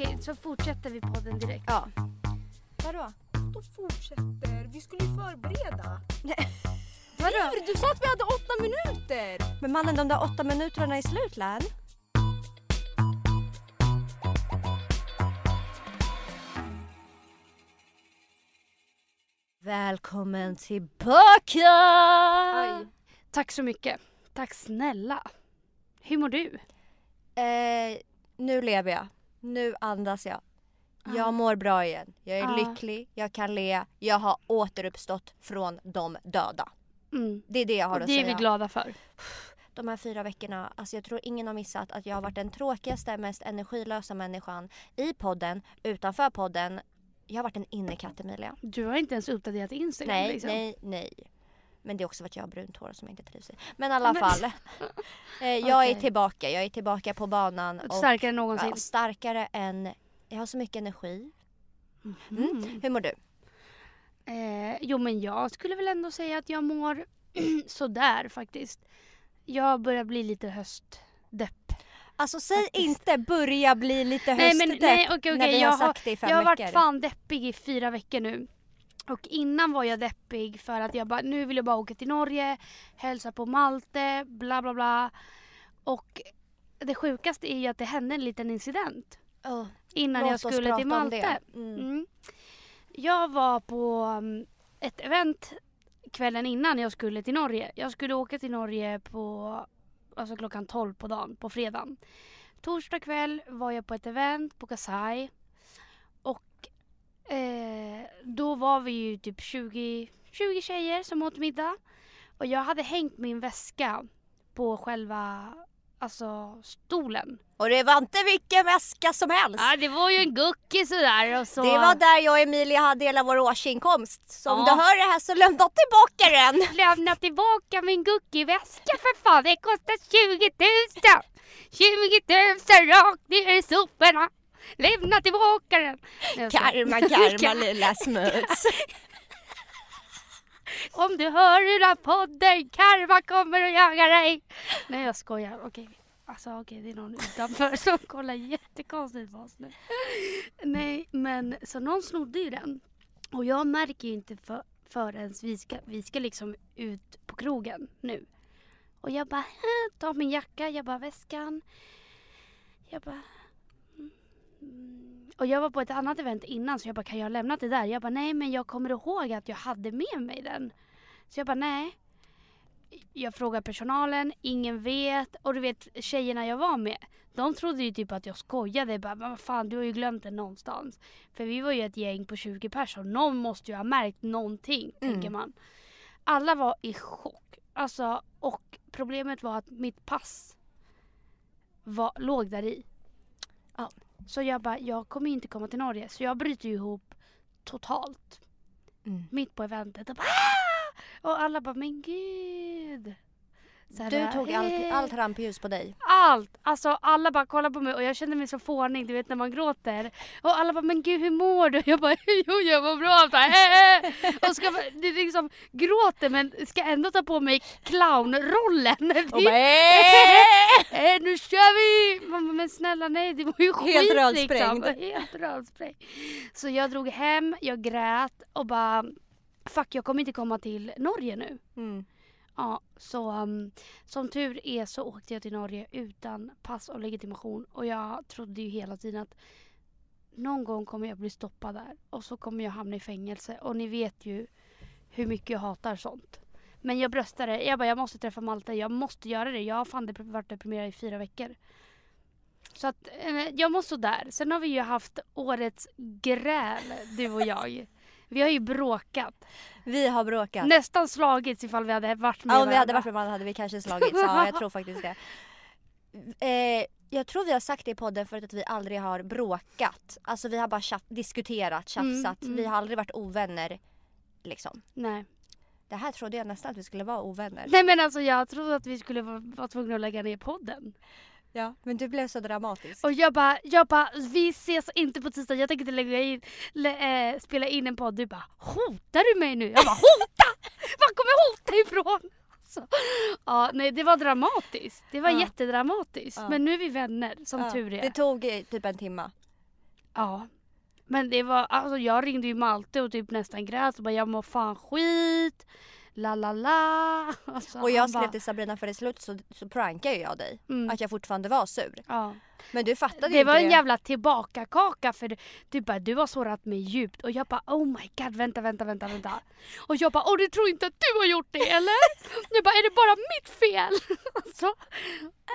Okej, så fortsätter vi podden direkt. Ja. Vadå? Då fortsätter. Vi skulle ju förbereda. Vadå? Du sa att vi hade åtta minuter! Men mannen de där åtta minuterna är slut län. Välkommen tillbaka! Oj. Tack så mycket. Tack snälla. Hur mår du? Eh, nu lever jag. Nu andas jag. Jag Ah. mår bra igen. Jag är Ah. lycklig, jag kan le, jag har återuppstått från de döda. Mm. Det är det jag har Och att det är säga. vi glada för. de här fyra veckorna, alltså jag tror ingen har missat att jag har varit den tråkigaste, mest energilösa människan i podden, utanför podden. Jag har varit en innekatt Emilia. Du har inte ens uppdaterat Instagram Nej, liksom. nej, nej. Men det är också för att jag har brunt hår som jag inte trivs i. Men i alla Men- fall. eh, jag är Okej. tillbaka, jag är tillbaka på banan. Och, Starkare än någonsin. ja, starkare än, jag har så mycket energi. Mm. Hur mår du? Eh, jo men jag skulle väl ändå säga att jag mår sådär faktiskt. Jag börjar bli lite höstdepp. Alltså säg inte börja bli lite Nej, men- höstdepp nej, okej, när okej, vi jag har har- sagt det i fem Jag har veckor. varit fan deppig i fyra veckor nu. Och innan var jag deppig för att jag bara, nu vill jag bara åka till Norge, hälsa på Malte, bla bla bla. Och det sjukaste är ju att det hände en liten incident Åh, innan låt jag skulle till Malte. Mm. Mm. Jag var på um, ett event kvällen innan jag skulle till Norge. Jag skulle åka till Norge på alltså klockan 12 på dagen, på fredagen. Torsdag kväll var jag på ett event på Kasai. Eh, då var vi ju typ 20, 20 tjejer som åt middag. Och jag hade hängt min väska på själva alltså, stolen. Och det var inte vilken väska som helst. Ja, det var ju en gucki sådär. Och så... Det var där jag och Emilia hade hela vår årsinkomst. Så om Ja. du hör det här så lämna tillbaka den. lämna tillbaka min Gucci-väska för fan. Det kostar 20 000! 20 000 rakt ner i soporna. Lämna tillbaka den. Karma, karma lilla smuts. Om du hör den här podden, karma kommer att jaga dig. Nej jag skojar. Okej. Alltså okej, det är någon utanför som kollar jättekonstigt på oss nu. Nej, men så någon snodde ju den. Och jag märker ju inte för, förrän vi ska, vi ska liksom ut på krogen nu. Och jag bara, tar min jacka, jag bara väskan. Jag bara. Och jag var på ett annat event innan så jag bara, kan jag lämna det där? Jag bara, nej men jag kommer ihåg att jag hade med mig den. Så jag bara, nej. Jag frågar personalen, ingen vet. Och du vet tjejerna jag var med, de trodde ju typ att jag skojade. Bara, men vad fan du har ju glömt den någonstans. För vi var ju ett gäng på 20 personer. Någon måste ju ha märkt någonting, Mm. tänker man. Alla var i chock. Alltså, och problemet var att mitt pass var, låg där i. Ja. Så jag bara, jag kommer inte komma till Norge. Så jag bryter ihop totalt. Mm. Mitt på eventet. Och, bara, "Ah!" och alla bara, men gud. Här, Du bara, tog allt, "Eh." allt rampljus på dig. Allt! Alltså alla bara kollade på mig och jag kände mig så fånig, du vet när man gråter. Och alla bara, men gud hur mår du? Jag bara, jo jag mår bra. Så här, "Eh." och ska det liksom gråter men ska ändå ta på mig clownrollen. Och bara! Eh, nu kör vi! Man bara, men snälla nej det var ju skit Helt liksom. rödsprängd. Helt rödsprängd. Så jag drog hem, jag grät och bara Fuck jag kommer inte komma till Norge nu. Mm. Ja, så um, som tur är så åkte jag till Norge utan pass och legitimation och jag trodde ju hela tiden att någon gång kommer jag bli stoppad där och så kommer jag hamna i fängelse och ni vet ju hur mycket jag hatar sånt. Men jag bröstade, jag bara jag måste träffa Malte, jag måste göra det. Jag har fan varit deprimerad i fyra veckor. Så att eh, jag mår sådär. Sen har vi ju haft årets gräl, du och jag. Vi har ju bråkat. Vi har bråkat. Nästan slagits ifall vi hade varit med Ja, om vi hade varandra. varit med varandra hade vi kanske slagits. Ja, jag tror faktiskt det. Eh, jag tror vi har sagt det i podden förut att vi aldrig har bråkat. Alltså vi har bara tjaff- diskuterat, tjafsat. Mm, mm. Vi har aldrig varit ovänner. Liksom. Nej. Det här trodde jag nästan att vi skulle vara ovänner. Nej men alltså jag trodde att vi skulle vara, vara tvungna att lägga ner podden. Ja, men du blev så dramatisk. Och jag bara, jag bara, vi ses inte på tisdag, jag tänker inte lägga in, lä, äh, spela in en podd. Du bara, hotar du mig nu? Jag bara, hota! Var kommer hota ifrån? Så, ja, nej det var dramatiskt. Det var Ja. jättedramatiskt. Ja. Men nu är vi vänner, som Ja, tur är. Det tog eh, typ en timma. Ja. Men det var, alltså jag ringde ju Malte och typ nästan grät och bara jag mår fan skit. La la la. Alltså, Och jag skrev bara, till Sabrina för i slut så, så prankade jag dig. mm, Att jag fortfarande var sur. ja. Men du fattade Det inte var det. en jävla tillbakakaka för du, du bara du har sårat mig djupt och jag bara oh my god vänta vänta vänta vänta. Och jag bara åh du tror inte att du har gjort det eller? Jag bara är det bara mitt fel? alltså,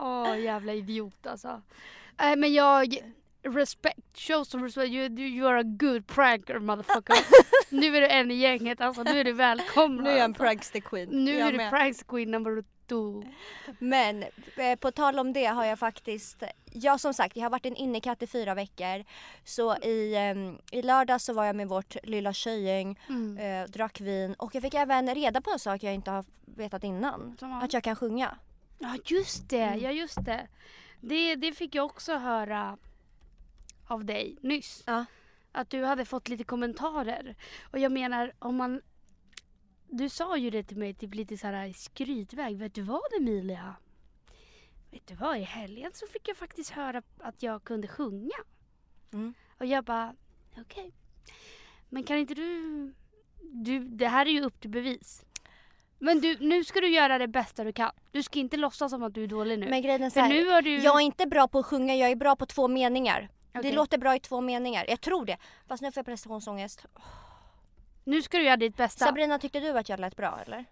åh jävla idiot alltså. Nej men jag respect, show some respect, you, you are a good pranker motherfucker. nu är du en i gänget alltså, nu är du välkommen. Nu är jag en alltså. prankster queen. Nu Jag är du med. pranks queen number two. Men eh, på tal om det har jag faktiskt, ja som sagt jag har varit en innekatt i fyra veckor. Så i, ehm, i lördag så var jag med vårt lilla tjejgäng, Mm. eh, drack vin och jag fick även reda på en sak jag inte har vetat innan. Att jag kan sjunga. Ja just det, Mm. ja just det. det. Det fick jag också höra av dig nyss. Ja. Att du hade fått lite kommentarer. Och jag menar om man... Du sa ju det till mig typ lite så här i skrytväg. Vet du vad Emilia? Vet du vad i helgen så fick jag faktiskt höra att jag kunde sjunga. Mm. Och jag bara okej. Men kan inte du... du... Det här är ju upp till bevis. Men du, nu ska du göra det bästa du kan. Du ska inte låtsas som att du är dålig nu. Men grejen är så här, nu har du... jag är inte bra på att sjunga, jag är bra på två meningar. Okej. Det låter bra i två meningar, jag tror det. Fast nu får jag prestationsångest. Nu ska du göra ditt bästa. Sabrina, tyckte du att jag lät bra eller?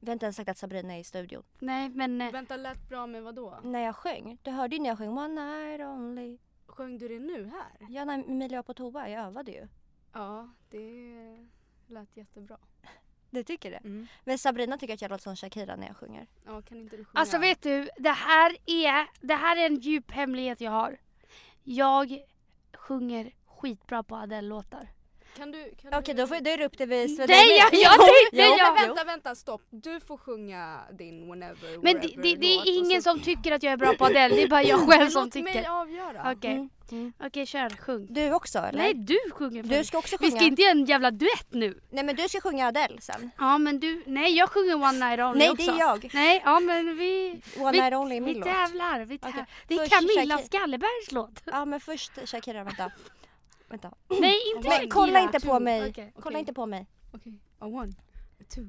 Vi har inte ens sagt att Sabrina är i studion. Nej men... eh, Vänta, lät bra med vad då? När jag sjöng, du hörde ju när jag sjöng One night only. Sjöng du det nu här? Ja, när Emilia var på toa, jag övade ju. Ja, det lät jättebra. Du tycker det? Mm. Men Sabrina tycker att jag låter som Shakira när jag sjunger. Ja, kan inte du sjunga? Alltså vet du, det här är, det här är en djup hemlighet jag har. Jag sjunger skitbra på Adele-låtar. Kan du... Kan Okej, du... då får du upp det vis. för Nej, jag- jag jag- jo. vänta, vänta, stopp. Du får sjunga din whenever, Men det, det, det är ingen så- som tycker att jag är bra på Adele, det är bara jag själv som Låt mig tycker. avgöra. Okej, Mm, mm. okej kör, sjung. Du också eller? Nej du sjunger. Du ska också Vi sjunga. ska inte göra en jävla duett nu. Nej men du ska sjunga Adele sen. Ja men du, nej jag sjunger One Night Only Nej också. det är jag. Nej, ja men vi, One vi, night only är min vi låt. tävlar. Vi tävlar. Okej, Det är först Camilla. Skallebergs låt. Ja men först Shakira, vänta. Vänta. Nej inte Shakira. kolla inte på two, mig. okej, Kolla inte på mig. Okej, a one, a two,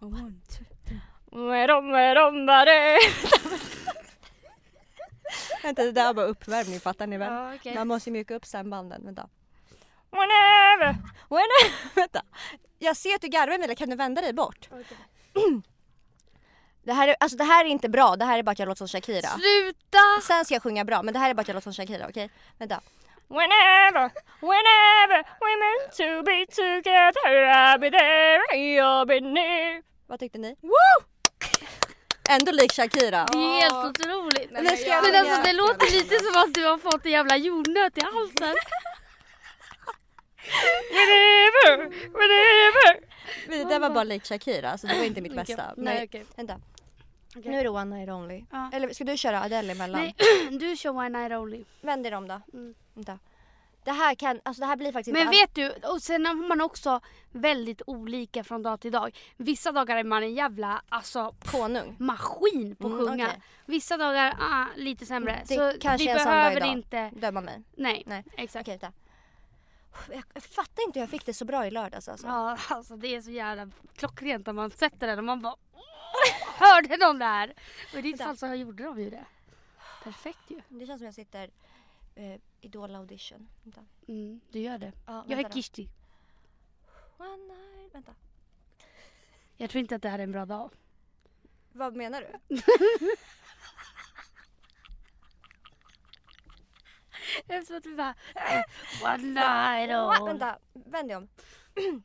a one, two, three. Vänta det där var uppvärmning fattar ni väl? Ja, okej. Man måste ju mjuka upp stämbanden. Vänta. Whenever, whenever. Vänta. Jag ser att du garvar Emilia, kan du vända dig bort? Det här, är, alltså, det här är inte bra, det här är bara att jag låter som Shakira. Sluta! Sen ska jag sjunga bra, men det här är bara att jag låter som Shakira, okej? Vänta. Whenever, whenever we're meant to be together I'll be there and you'll be near Vad tyckte ni? Woo! Ändå lik Shakira. Det är helt otroligt. Nu ska jag Men alltså det låter lite som att du har fått en jävla jordnöt i halsen. Whenever, whenever Det där var bara lik Shakira, alltså det var inte mitt bästa. nej, Nej, okej. vänta. Okej. Nu är det One Night Only. Ja. Eller ska du köra Adele emellan? Nej, du kör One Night Only. Vänd dig om då. Mm. Vänta. Det här kan, alltså det här blir faktiskt Men vet du, och sen har man också väldigt olika från dag till dag. Vissa dagar är man en jävla alltså, konung. maskin på att Mm, sjunga. okej. Vissa dagar ah, lite sämre. Det så kanske vi är behöver idag. inte... Döma mig. Nej, Nej. exakt. Okej. Jag, jag fattar inte hur jag fick det så bra i lördags alltså. Ja, alltså det är så jävla klockrent när man sätter den och man bara Hörde någon där? Och i ditt fall så gjorde de ju det. Perfekt ju. Det känns som jag sitter eh, Idol audition. Vänta. Mm, du gör det. Ja, Jag är. Kishti. One night. Vänta. Jag tror inte att det här är en bra dag. Vad menar du? Eftersom att vi bara One night all. Vänta, vänd dig om.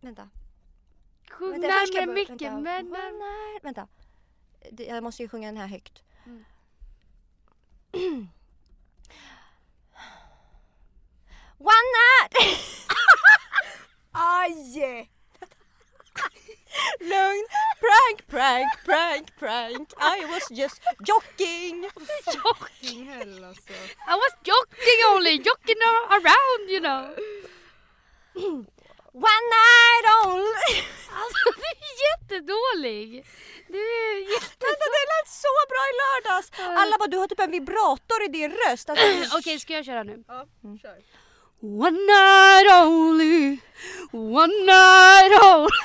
vänta. Sjung vänta närmare börja- micken. vänta. Men, night. Vänta. Jag måste ju sjunga den här högt. Mm. One night! Aj! Lugn. Prank, prank, prank, prank. I was just joking. Hell alltså. I was joking only, joking around you know. One night only. Alltså du är jättedålig! Du är jätte... Vänta det lät så bra i lördags! Alla bara du har typ en vibrator i din röst. Alltså, Okej, ska jag köra nu? Ja, kör. One night only, one night only.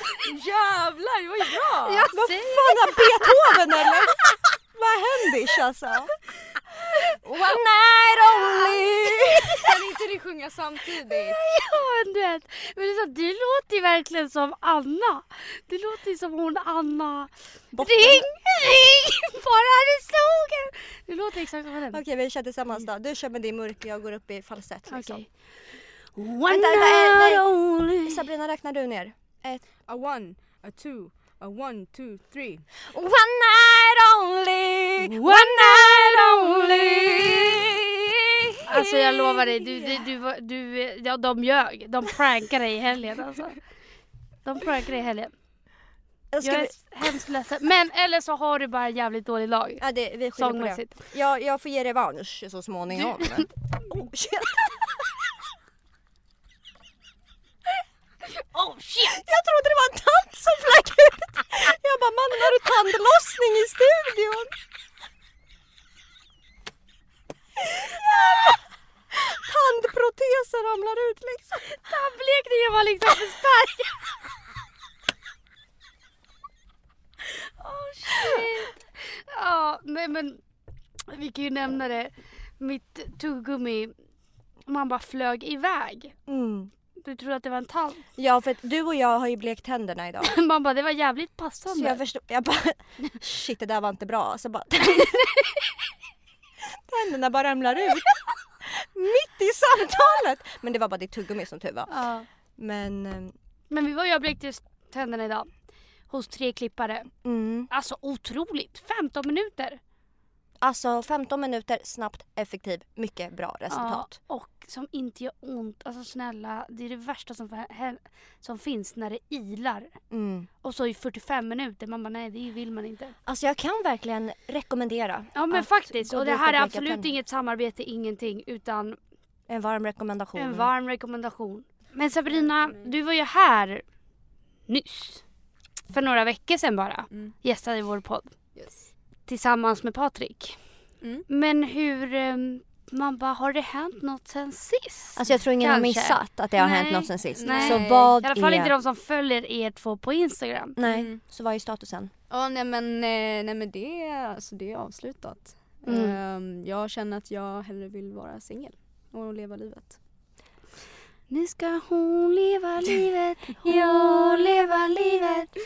Jävlar, det var ju bra! Jag Vad fan Beethoven eller? Vad händer alltså? One night only. Kan inte ni sjunga samtidigt? Ja, du vet. Men det så, du låter ju verkligen som Anna. Du låter ju som hon Anna. Botten. Ring, ring, bara du slog en. Du låter exakt som henne. Okej vi kör tillsammans då. Du kör med din mörk jag går upp i falsett liksom. One Vänta, night only. Sabrina räknar du ner. Ett. A one, a two, a one, two, three. One night only. One night only. Alltså jag lovar dig, du, du, du, du, ja, de ljög. De prankade dig i helgen alltså. De prankade dig i helgen. Jag Jag vi... är hemskt ledsen. Men eller så har du bara en jävligt dålig lag. Ja, det, vi skyller på det. Jag, jag får ge revansch så småningom. oh, shit. Oh shit! Jag trodde det var en tant som flög ut. Jag bara, mannen har du tandlossning i studion? Tandprotesen ramlar ut liksom. Tandblekningen var liksom för stark. Oh shit. Ja, nej men vi kan ju nämna det. Mitt tuggummi, man bara flög iväg. Mm. Du trodde att det var en tand. Ja för att du och jag har ju blekt tänderna idag. Man bara, det var jävligt Så passande. jag förstod, jag bara shit det där var inte bra. Så bara tänderna bara ramlar ut. Mitt i samtalet! Men det var bara ditt tuggummi som tur var. Ja. Men ehm, Men vi var ju och blekte tänderna idag. Hos tre klippare. mm, Alltså otroligt! 15 minuter. Alltså 15 minuter snabbt, effektiv, mycket bra resultat. Ja, och som inte gör ont. Alltså snälla, det är det värsta som, som finns när det ilar. Mm. Och så i 45 minuter, man bara nej det vill man inte. Alltså jag kan verkligen rekommendera. Ja men faktiskt, och det här är bleka absolut tänderna. inget samarbete, ingenting. Utan En varm rekommendation. en varm rekommendation. Men Sabrina, du var ju här nyss. För några veckor sedan bara. Mm. Gästade i vår podd. Yes. Tillsammans med Patrik. Mm. Men hur, ehm, man bara har det hänt något sen sist? Alltså jag tror ingen har Kanske. missat att det har Nej. hänt något sen sist. Nej. Så vad I alla fall är... inte de som följer er två på Instagram. Nej, Mm. så vad är statusen? Ja nej men, eh, nej, men det, är- alltså, det är avslutat. Mm. Ehm, jag känner att jag hellre vill vara singel och leva livet. Nu ska hon leva livet, jag leva livet.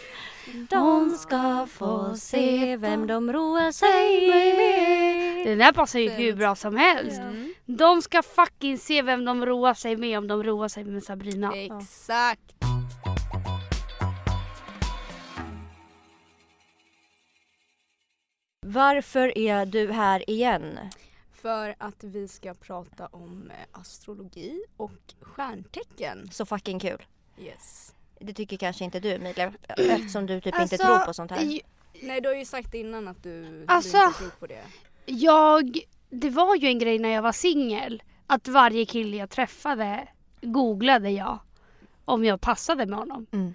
De ska få se vem de roar sig med. Det där passar ju hur bra som helst. Mm. De ska fucking se vem de roar sig med om de roar sig med Sabrina. Exakt. Varför är du här igen? För att vi ska prata om eh, astrologi och stjärntecken. Så fucking kul. Yes. Det tycker kanske inte du Emilia eftersom du typ inte Alltså, tror på sånt här. j- Nej du har ju sagt innan att du, Alltså- du inte tror på det. Jag, det var ju en grej när jag var singel. Att varje kille jag träffade googlade jag om jag passade med honom. Mm.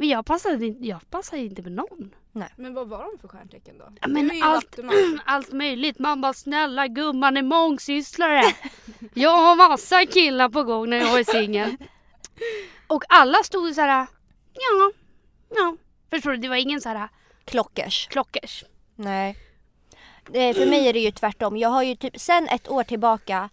Men jag passade, inte- jag passade inte med någon. Men vad var de för stjärntecken då? Ja, men allt-. Allt möjligt. Man bara snälla gumman är mångsysslare. jag har massa killar på gång när jag är singel. Och alla stod så här. Ja, ja. Förstår du? Det var ingen så här Klockers. klockers. Nej. Eh, För mig är det ju tvärtom. Jag har ju typ sen ett år tillbaka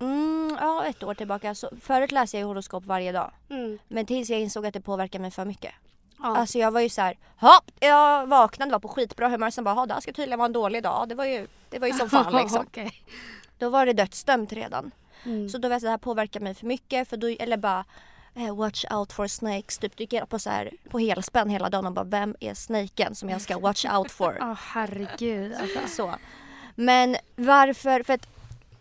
Mm, ja, ett år tillbaka. Så förut läste jag horoskop varje dag. Mm. Men tills jag insåg att det påverkar mig för mycket. Ja. Alltså jag var ju så här, hopp, jag vaknade, var på skitbra humör. Sen bara, "Ha, det här ska tydligen vara en dålig dag. Det var ju, det var ju som fan liksom. Okej. Då var det dödsdömt redan. Mm. Så då var jag så här, påverkar mig för mycket. För då, eller bara, eh, watch out for snakes. Typ dyker jag på så här, på helspänn hela dagen och bara, vem är snaken som jag ska watch out for? Åh herregud alltså. Så. Men varför? För att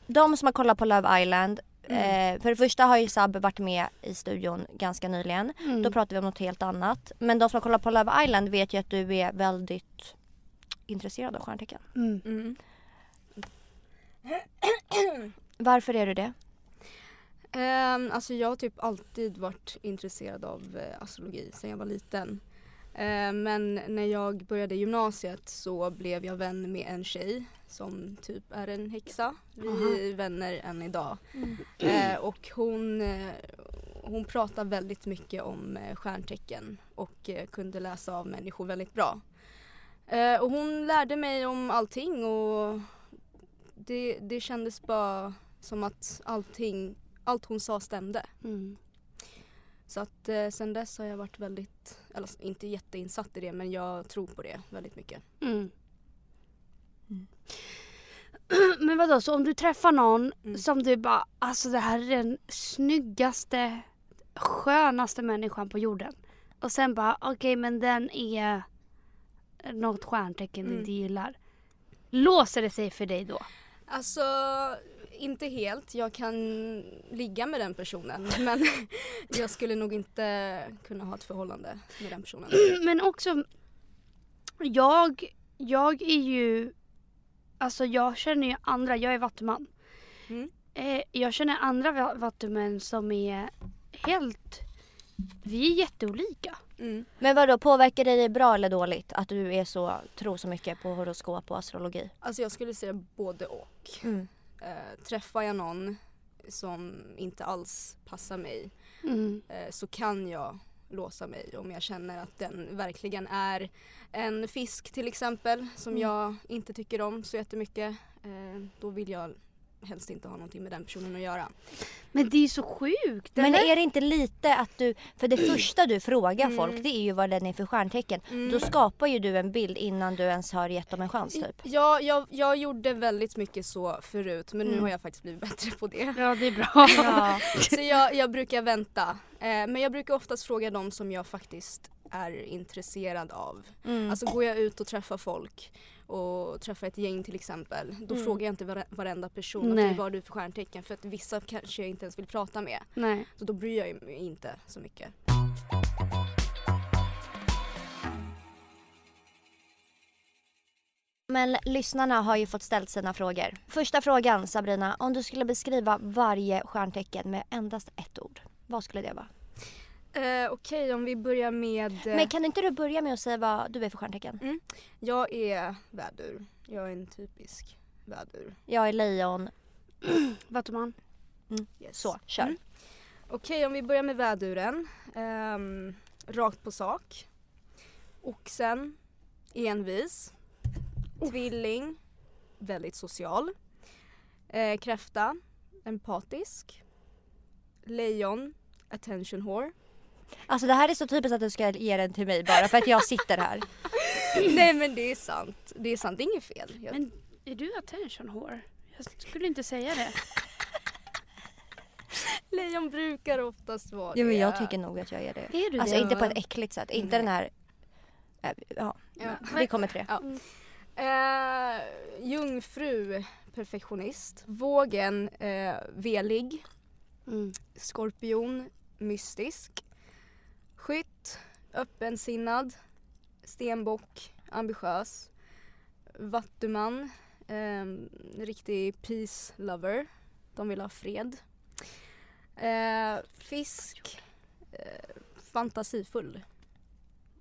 de som har kollat på Love Island. Eh, för det första har ju Sab varit med i studion ganska nyligen. Mm. Då pratar vi om något helt annat. Men de som har kollat på Love Island vet ju att du är väldigt intresserad av stjärntecken. Mm. Mm. Varför är du det? Um, alltså jag har typ alltid varit intresserad av eh, astrologi sedan jag var liten. Eh, men när jag började gymnasiet så blev jag vän med en tjej som typ är en häxa. Vi är vänner än idag. Eh, och hon, eh, hon pratar väldigt mycket om stjärntecken och kunde läsa av människor väldigt bra. Eh, och hon lärde mig om allting och det, det kändes bara som att allting, allt hon sa stämde. Mm. Så att eh, sen dess har jag varit väldigt, eller inte jätteinsatt i det men jag tror på det väldigt mycket. Mm. Mm. Men vadå, så om du träffar någon Mm. som du bara, alltså det här är den snyggaste, skönaste människan på jorden. Och sen bara, okej men den är något stjärntecken du Mm. inte gillar. Låser det sig för dig då? Alltså inte helt, jag kan ligga med den personen men jag skulle nog inte kunna ha ett förhållande med den personen. Men också, jag, jag är ju, alltså jag känner ju andra, jag är vattuman. Mm. Eh, jag känner andra va- vattumän som är helt, vi är jätteolika. Mm. Men vadå, påverkar det dig bra eller dåligt att du är så, tror så mycket på horoskop och astrologi? Alltså jag skulle säga både och. Mm. Eh, träffar jag någon som inte alls passar mig Mm. eh, så kan jag låsa mig om jag känner att den verkligen är en fisk till exempel som Mm. jag inte tycker om så jättemycket. Eh, då vill jag helst inte ha någonting med den personen att göra. Men det är så sjukt Men eller? är det inte lite att du, för det första du frågar Mm. folk det är ju vad den är för stjärntecken. Mm. Då skapar ju du en bild innan du ens har gett dem en chans typ. Ja, jag, jag gjorde väldigt mycket så förut men nu Mm. har jag faktiskt blivit bättre på det. Ja det är bra. Ja. Så jag, jag brukar vänta. Eh, men jag brukar oftast fråga dem som jag faktiskt är intresserad av. Mm. Alltså går jag ut och träffar folk och träffar ett gäng till exempel. Då Mm. frågar jag inte vare- varenda person okej, vad du för stjärntecken för att vissa kanske jag inte ens vill prata med. Nej. Så då bryr jag mig inte så mycket. Men lyssnarna har ju fått ställt sina frågor. Första frågan Sabrina, om du skulle beskriva varje stjärntecken med endast ett ord, vad skulle det vara? Eh, okej om vi börjar med... eh, Men kan inte du börja med att säga vad du är för stjärntecken? Jag är vädur. Jag är en typisk vädur. Jag är lejon, Vattuman. Yes. så kör. Mm. Okej, om vi börjar med väduren. Ehm, rakt på sak. Oxen, envis. Tvilling, väldigt social. Eh, kräfta, empatisk. Lejon, attention whore. Alltså det här är så typiskt att du ska ge den till mig bara för att jag sitter här. Nej men det är sant. Det är sant, det är inget fel. Jag, Men är du attention whore? Jag skulle inte säga det. lejon brukar oftast vara Jo men det. jag tycker nog att jag är det. Är du Alltså det? inte på ett äckligt sätt, inte Nej. den här... äh, Ja, Ja. vi kommer till det. Ja. Eh, jungfru, perfektionist. Vågen, eh, velig. Mm. Skorpion, mystisk. Skytt, öppensinnad. Stenbock, ambitiös. Vattuman, eh, riktig peace lover. De vill ha fred. Eh, fisk, eh, fantasifull.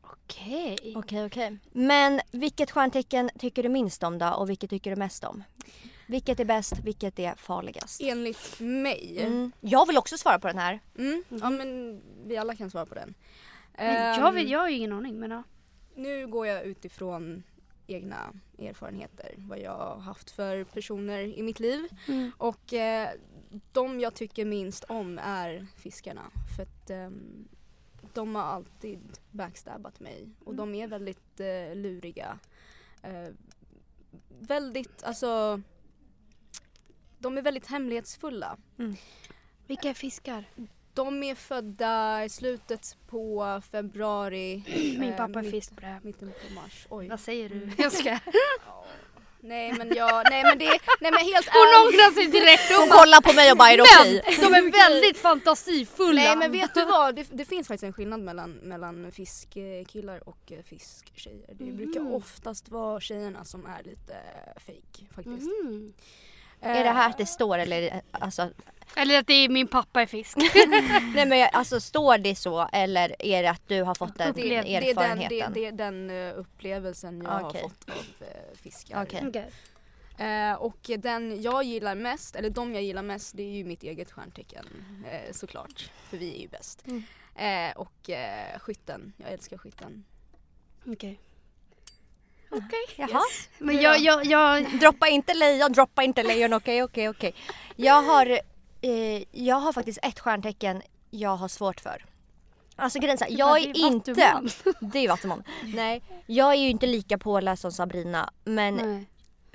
Okej. Okej okej. Men vilket stjärntecken tycker du minst om då och vilket tycker du mest om? Vilket är bäst, vilket är farligast? Enligt mig. Mm. Jag vill också svara på den här. Mm. Ja men vi alla kan svara på den. Men jag, vet, Ehm, jag har ju ingen aning men ja. Nu går jag utifrån egna erfarenheter, vad jag har haft för personer i mitt liv. Mm. Och eh, de jag tycker minst om är fiskarna. För att ehm, de har alltid backstabbat mig och Mm. de är väldigt eh, luriga. Eh, väldigt, alltså de är väldigt hemlighetsfulla. Vilka är fiskar? De är födda i slutet på februari. Min eh, pappa är mitt- fiskbröd. Mitten på mars. Oj. Vad säger du? Jag ska. Nej men jag, nej men det, nej men helt Hon ångrar sig direkt. Hon kollar på mig och bara är det okej? Men de är väldigt fantasifulla. Nej men vet du vad, det, det finns faktiskt en skillnad mellan, mellan fiskkillar och eh, fisktjejer. Det brukar Mhm. oftast vara tjejerna som är lite fake faktiskt. Mhm. Är det här att det står eller alltså, Eller att det är min pappa är fisk. nej men alltså står det så eller är det att du har fått den Det, det, är den, det, erfarenheten? det är den eh, upplevelsen jag Okej. har fått av eh, fiskar. Okej. Okej. Eh, och den jag gillar mest, eller de jag gillar mest, det är ju mitt eget stjärntecken eh, såklart. För vi är ju bäst. Mm. Eh, och eh, skytten, jag älskar skytten. Okej. Okej. Jaha. Men jag, jag, jag, Droppa inte lejon, droppa inte lejon, okej okej okej. Jag har, eh, jag har faktiskt ett stjärntecken jag har svårt för. Alltså grejen är jag är inte, det är vattuman. Nej, jag är ju inte lika påläst som Sabrina men Nej.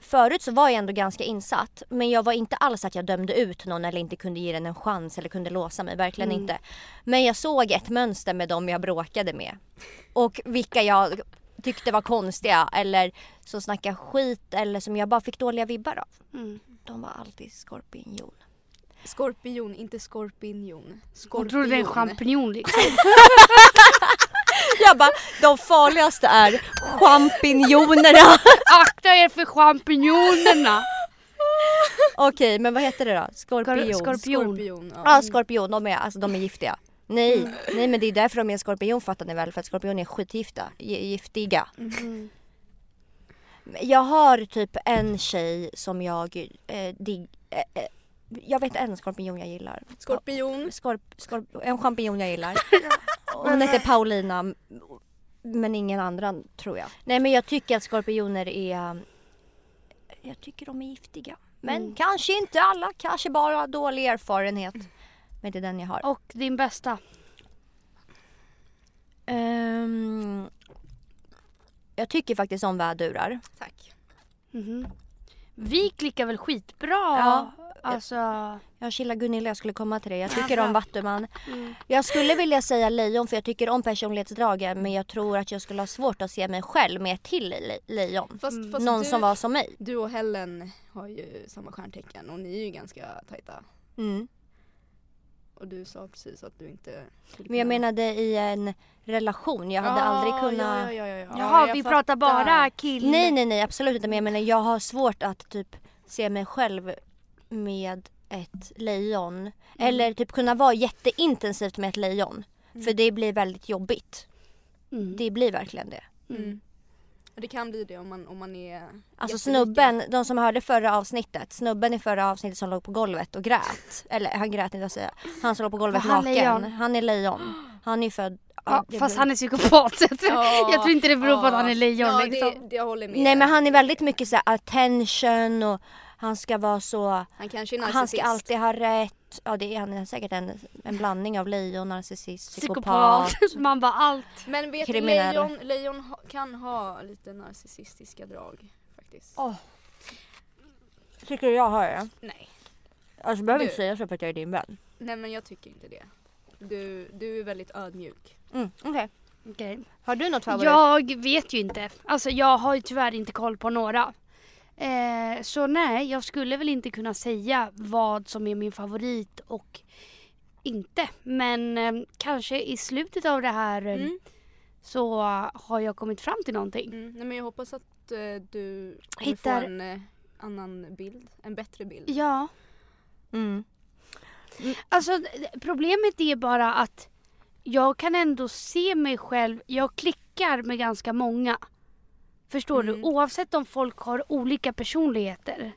förut så var jag ändå ganska insatt men jag var inte alls att jag dömde ut någon eller inte kunde ge den en chans eller kunde låsa mig, verkligen Mm. inte. Men jag såg ett mönster med dem jag bråkade med och vilka jag tyckte var konstiga eller som snackade skit eller som jag bara fick dåliga vibbar av. Mm. De var alltid skorpion. Skorpion, inte skorpion. Skorpion. Jag trodde det var en champinjon liksom. Jag bara, de farligaste är champinjonerna. Akta er för champinjonerna! Okej, men vad heter det då? Skorpion? Skor- skorpion. Skorpion, ja. Ja, skorpion. De är, alltså, de är giftiga. Nej, nej men det är därför de är skorpion fattar ni väl? För att skorpion är skitgifta. Gi- Giftiga. Mm. Jag har typ en tjej som jag eh, dig, eh, eh, Jag vet en skorpion jag gillar. Skorpion. Skorp, skorp, en champinjon jag gillar. Hon heter Paulina. Men ingen andra tror jag. Nej men jag tycker att skorpioner är... Jag tycker de är giftiga. Men Mm. kanske inte alla. Kanske bara dålig erfarenhet. Men det är den jag har. Och din bästa? Ehm, jag tycker faktiskt om vädurar. Tack. Mhm. Vi klickar väl skitbra? Ja. Alltså... Jag chillar Gunilla, jag skulle komma till det. Jag Ja, tycker om vattuman. Mm. Jag skulle vilja säga lejon för jag tycker om personlighetsdragen men jag tror att jag skulle ha svårt att se mig själv med ett till le- lejon. Fast, Mm. fast Någon du, som var som mig. du och Helen har ju samma stjärntecken och ni är ju ganska tajta. Mm. Och du sa precis att du inte Men jag menade i en relation. Jag hade Ja, aldrig kunnat... Ja, ja, ja, ja. Jaha, jag vi fattar. pratar bara kill... Nej nej nej absolut inte men jag menar jag har svårt att typ se mig själv med ett lejon. Eller typ kunna vara jätteintensivt med ett lejon. För det blir väldigt jobbigt. Mm. Det blir verkligen det. Mm. Det kan bli det om man, om man är Alltså snubben, de som hörde förra avsnittet, snubben i förra avsnittet som låg på golvet och grät. Eller han grät inte att säga. Han som låg på golvet han naken. lejon? Han är lejon. Han är född... Ja, fast blir- han är psykopat. jag tror- Ja, jag tror inte det beror på att han är lejon Ja, liksom. det, jag håller med. Nej men han är väldigt mycket så här attention och han ska vara så... han kanske är Han ska alltid ha rätt. Ja det är han är säkert en, en blandning av lejon, narcissist, Psykopat. psykopat. Man bara allt. Men vet du, kriminell. lejon, lejon ha, kan ha lite narcissistiska drag faktiskt. Åh. Tycker du jag har det? Nej. Alltså du behöver Du- inte säga så för att jag är din vän. Nej men jag tycker inte det. Du, du är väldigt ödmjuk. Mm, okej. Okej. Har du något favorit? Jag vet ju inte. Alltså jag har ju tyvärr inte koll på några. Eh, så nej, jag skulle väl inte kunna säga vad som är min favorit och inte. Men eh, kanske i slutet av det här eh, Mm. så har jag kommit fram till någonting. Mm. Nej men jag hoppas att eh, du kommer Hittar- få en eh, annan bild. En bättre bild. Ja, Mm. alltså d- problemet är bara att jag kan ändå se mig själv, jag klickar med ganska många. Förstår Mm. du? Oavsett om folk har olika personligheter.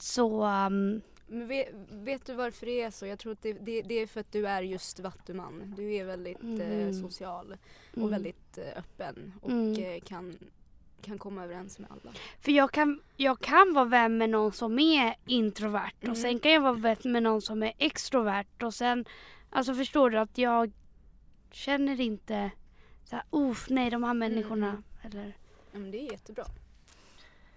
Så um, Men vet, vet du varför det är så? Jag tror att det, det, det är för att du är just vattuman. Du är väldigt eh, Mm. social och Mm. väldigt eh, öppen och Mm. eh, kan, kan komma överens med alla. För jag kan, jag kan vara vän med någon som är introvert Mm. och sen kan jag vara vän med någon som är extrovert och sen, alltså förstår du att jag känner inte så här, nej de här människorna. Mm. Eller, men det är jättebra.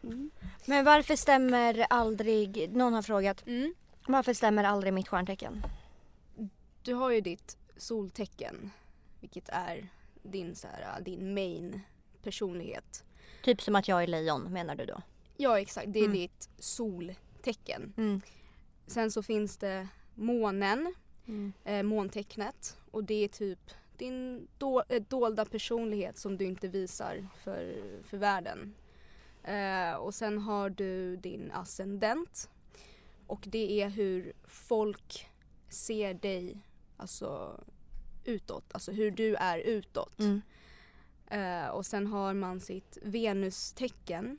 mm. Men varför stämmer aldrig, någon har frågat, Mm. varför stämmer aldrig mitt stjärntecken? Du har ju ditt soltecken, vilket är din, så här, din main personlighet. Typ som att jag är lejon menar du då? Ja exakt, det är Mm. ditt soltecken. Mm. Sen så finns det månen, Mm. eh, måntecknet och det är typ din do, eh, dolda personlighet som du inte visar för, för världen. Eh, och sen har du din ascendent och det är hur folk ser dig alltså utåt, alltså hur du är utåt. Mm. Eh, och sen har man sitt Venustecken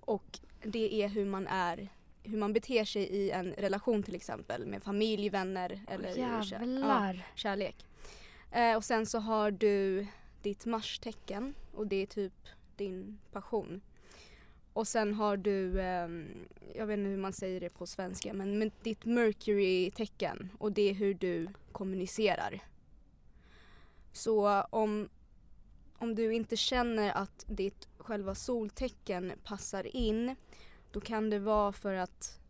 och det är hur man är hur man beter sig i en relation till exempel med familj, vänner eller Jävlar. kärlek. Eh, och sen så har du ditt Marstecken och det är typ din passion. Och sen har du, eh, jag vet inte hur man säger det på svenska, men, men ditt Mercury-tecken och det är hur du kommunicerar. Så om, om du inte känner att ditt själva soltecken passar in då kan det vara för att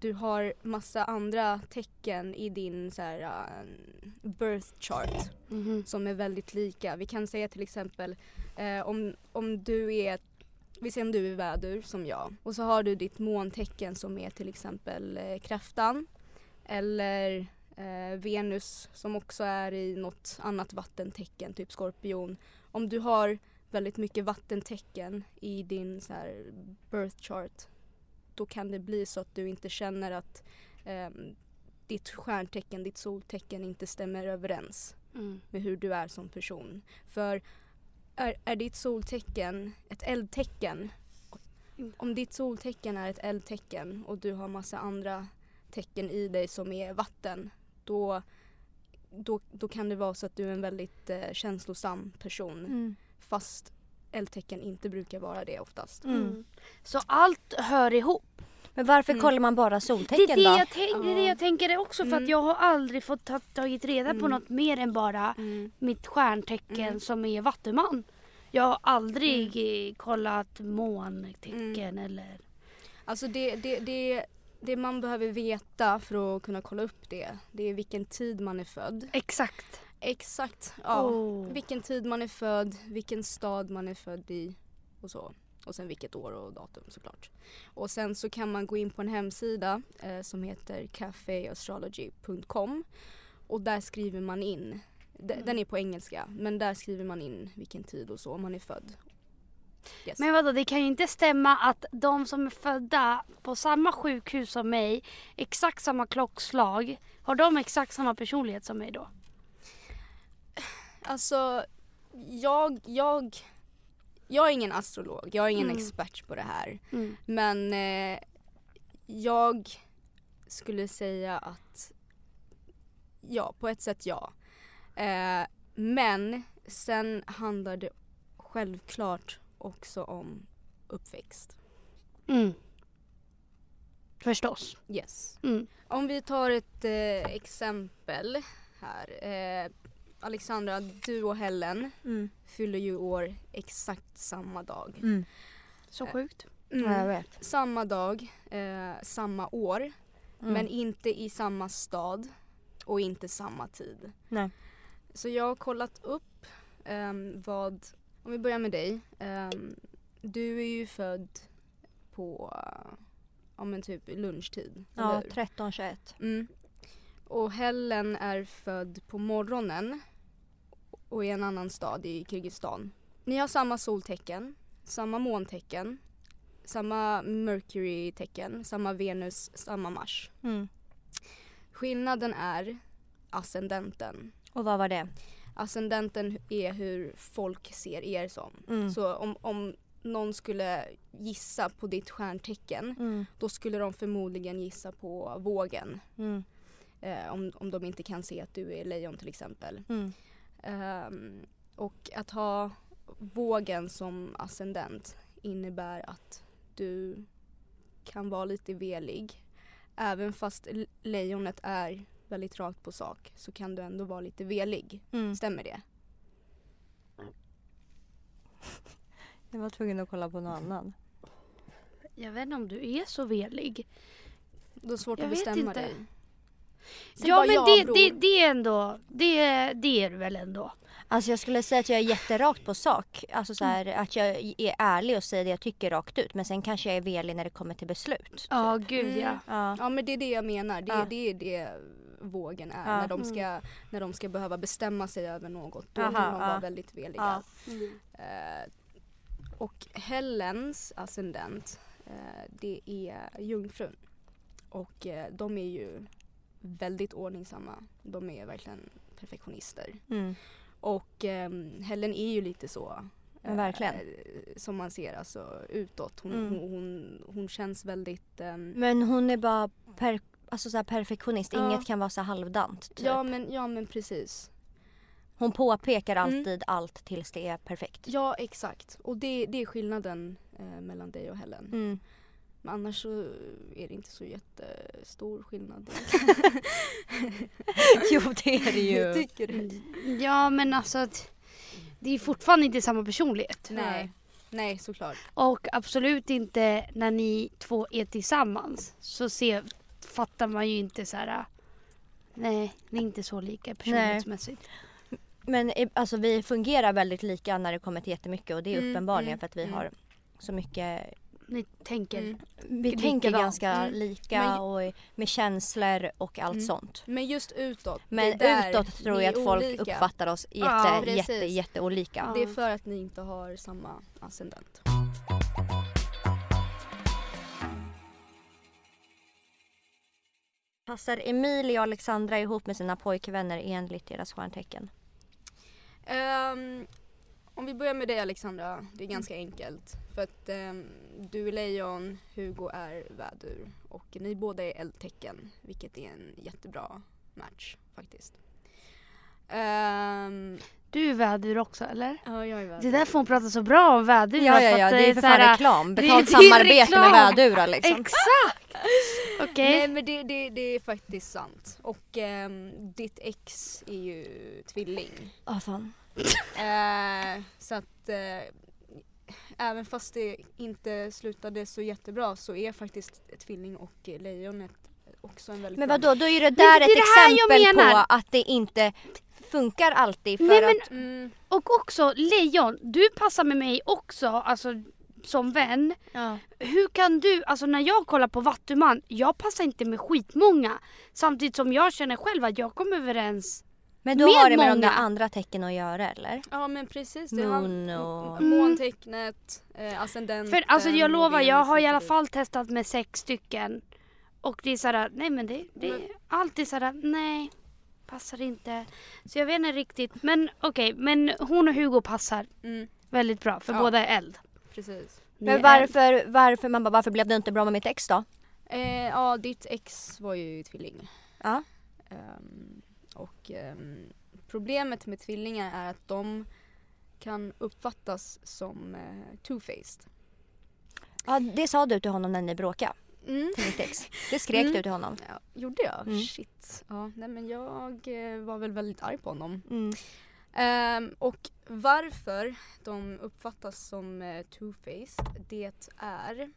du har massa andra tecken i din så här, uh, birth chart Mhm. som är väldigt lika. Vi kan säga till exempel eh, om, om du är, vi säger om du är vädur som jag och så har du ditt måntecken som är till exempel eh, kräftan eller eh, Venus som också är i något annat vattentecken, typ skorpion. Om du har väldigt mycket vattentecken i din så här, birth chart då kan det bli så att du inte känner att ehm, ditt stjärntecken, ditt soltecken inte stämmer överens Mm. med hur du är som person. För är, är ditt soltecken ett eldtecken, Mm. om ditt soltecken är ett eldtecken och du har massa andra tecken i dig som är vatten, då, då, då kan det vara så att du är en väldigt eh, känslosam person. Mm. Fast eldtecken inte brukar vara det oftast. Mm. Mm. Så allt hör ihop. Men varför Mm. kollar man bara Det är soltecken det, då? jag tänk, det är det jag tänker också för att Mm. jag har aldrig fått ta, tagit reda på Mm. något mer än bara Mm. mitt stjärntecken Mm. som är vattuman. Jag har aldrig kollat måntecken Mm. eller... Alltså det, det, det, det man behöver veta för att kunna kolla upp det, det är vilken tid man är född. Exakt. Exakt, ja. Oh. Vilken tid man är född, vilken stad man är född i och så. Och sen vilket år och datum såklart. Och sen så kan man gå in på en hemsida eh, som heter cafeastrology.com och där skriver man in, d- Mm. den är på engelska, men där skriver man in vilken tid och så man är född. Yes. Men vadå, det kan ju inte stämma att de som är födda på samma sjukhus som mig, exakt samma klockslag, har de exakt samma personlighet som mig då? Alltså, jag, jag, jag är ingen astrolog, jag är ingen Mm. expert på det här. Mm. Men eh, jag skulle säga att ja, på ett sätt ja. Eh, men sen handlar det självklart också om uppväxt. Mm. Förstås. Yes. Mm. Om vi tar ett eh, exempel här. Eh, Alexandra, du och Helen Mm. fyller ju år exakt samma dag. Mm. Så sjukt. Ja, jag vet. Samma dag, eh, samma år. Mm. Men inte i samma stad och inte samma tid. Nej. Så jag har kollat upp ehm, vad, om vi börjar med dig. Ehm, du är ju född på, ja men typ lunchtid. Ja, eller hur? 13-21. Mm. Och Helen är född på morgonen och i en annan stad i Kirgizistan. Ni har samma soltecken, samma måntecken, samma Mercury-tecken, samma Venus, samma Mars. Mm. Skillnaden är ascendenten. Och vad var det? Ascendenten är hur folk ser er som. Mm. Så om, om någon skulle gissa på ditt stjärntecken Mm. då skulle de förmodligen gissa på vågen. Mm. Eh, om, om de inte kan se att du är lejon till exempel. Mm. Ehm, och att ha vågen som ascendent innebär att du kan vara lite velig. Även fast lejonet är väldigt rakt på sak så kan du ändå vara lite velig. Mm. Stämmer det? Jag var tvungen att kolla på någon annan. Jag vet inte om du är så velig. Det är svårt Jag att vet bestämma inte. dig. Säg ja bara men ja, det, bror. det, det är ändå, det, det är du väl ändå? Alltså jag skulle säga att jag är jätterakt på sak. Alltså så här, att jag är ärlig och säger det jag tycker rakt ut. Men sen kanske jag är velig när det kommer till beslut. Ja gud Mm. ja. Ja. Ja men det är det jag menar. Det, Ja. det är det vågen är. Ja. När, de ska, när de ska behöva bestämma sig över något. Då Aha, kan de ja. vara väldigt veliga. Ja. Eh, och Helens ascendent eh, det är jungfrun. Och eh, de är ju väldigt ordningsamma. De är verkligen perfektionister. Mm. Och ehm, Helen är ju lite så. Men verkligen. eh, som man ser alltså utåt. Hon, Mm. hon, hon, hon känns väldigt ehm, Men hon är bara per, alltså så perfektionist, Ja. inget kan vara så halvdant. Typ. Ja men, ja men precis. Hon påpekar Mm. alltid allt tills det är perfekt. Ja exakt. Och det, det är skillnaden eh, mellan dig och Helen. Men annars så är det inte så jättestor skillnad. jo det är det Jag ju. tycker det. Ja men alltså att det är fortfarande inte samma personlighet. Nej. Nej såklart. Och absolut inte när ni två är tillsammans. Så ser, fattar man ju inte så här. Nej, ni är inte så lika personlighetsmässigt. Men eh, alltså vi fungerar väldigt lika när det kommer till jättemycket och det är Mm, uppenbarligen mm, för att vi mm. har så mycket Ni tänker. Mm. Vi Likadant. tänker ganska Mm. lika Men- och med känslor och allt Mm. sånt. Men just utåt. Men utåt tror jag att folk olika. uppfattar oss jätte, Ja, precis. jätte, jätteolika. Ja. Det är för att ni inte har samma ascendent. Passar Emilia och Alexandra ihop med sina pojkvänner enligt deras stjärntecken? Ehm, om vi börjar med dig Alexandra, det är ganska enkelt. För att ehm, du är lejon, Hugo är vädur och ni båda är eldtecken vilket är en jättebra match faktiskt. Ehm, Du är vädur också eller? ja, jag är Det vädur. är därför hon pratar så bra om vädur. Ja, ja, för ja, det är för så fan här- reklam. det är- Betalt det samarbete med reklam. vädurar liksom. Exakt! Okej. Nej men det, det, det är faktiskt sant. Och ehm, ditt ex är ju tvilling. Ja, fan. Eh, så att eh, även fast det inte slutade så jättebra så är faktiskt tvilling och lejonet också en väldigt Men vadå, då är det Men där det ett det exempel på att det inte funkar alltid för Nej, men- att... Mm, Och också lejon, du passar med mig också, alltså som vän. Ja. Hur kan du, alltså när jag kollar på Vattuman, jag passar inte med skitmånga. Samtidigt som jag känner själv att jag kommer överens. Men då Med har det med de där många. andra tecken att göra eller? ja men precis. Det har- Moon och... Mm. Måntecknet, eh, ascendenten. För alltså jag lovar, jag har i alla fall testat med sex stycken. Och det är såhär, nej men det, det är Men- alltid såhär, nej. Passar inte. Så jag vet inte riktigt. Men okej, men hon och Hugo passar. Mm, väldigt bra för Ja. båda är eld. precis. Ni Men är eld. varför, varför, man bara, varför blev det inte bra med mitt ex då? Eh, ja ditt ex var ju tvilling. Ja. Ehm, och ehm, problemet med tvillingar är att de kan uppfattas som eh, two-faced. Ja det sa du till honom när ni bråkade, Mm. till mitt ex. Det skrek Mm. du till honom. Ja, gjorde jag? Mm. Shit. Ja, nej men jag eh, var väl väldigt arg på honom. Mm. Ehm, och varför de uppfattas som eh, two-faced, det är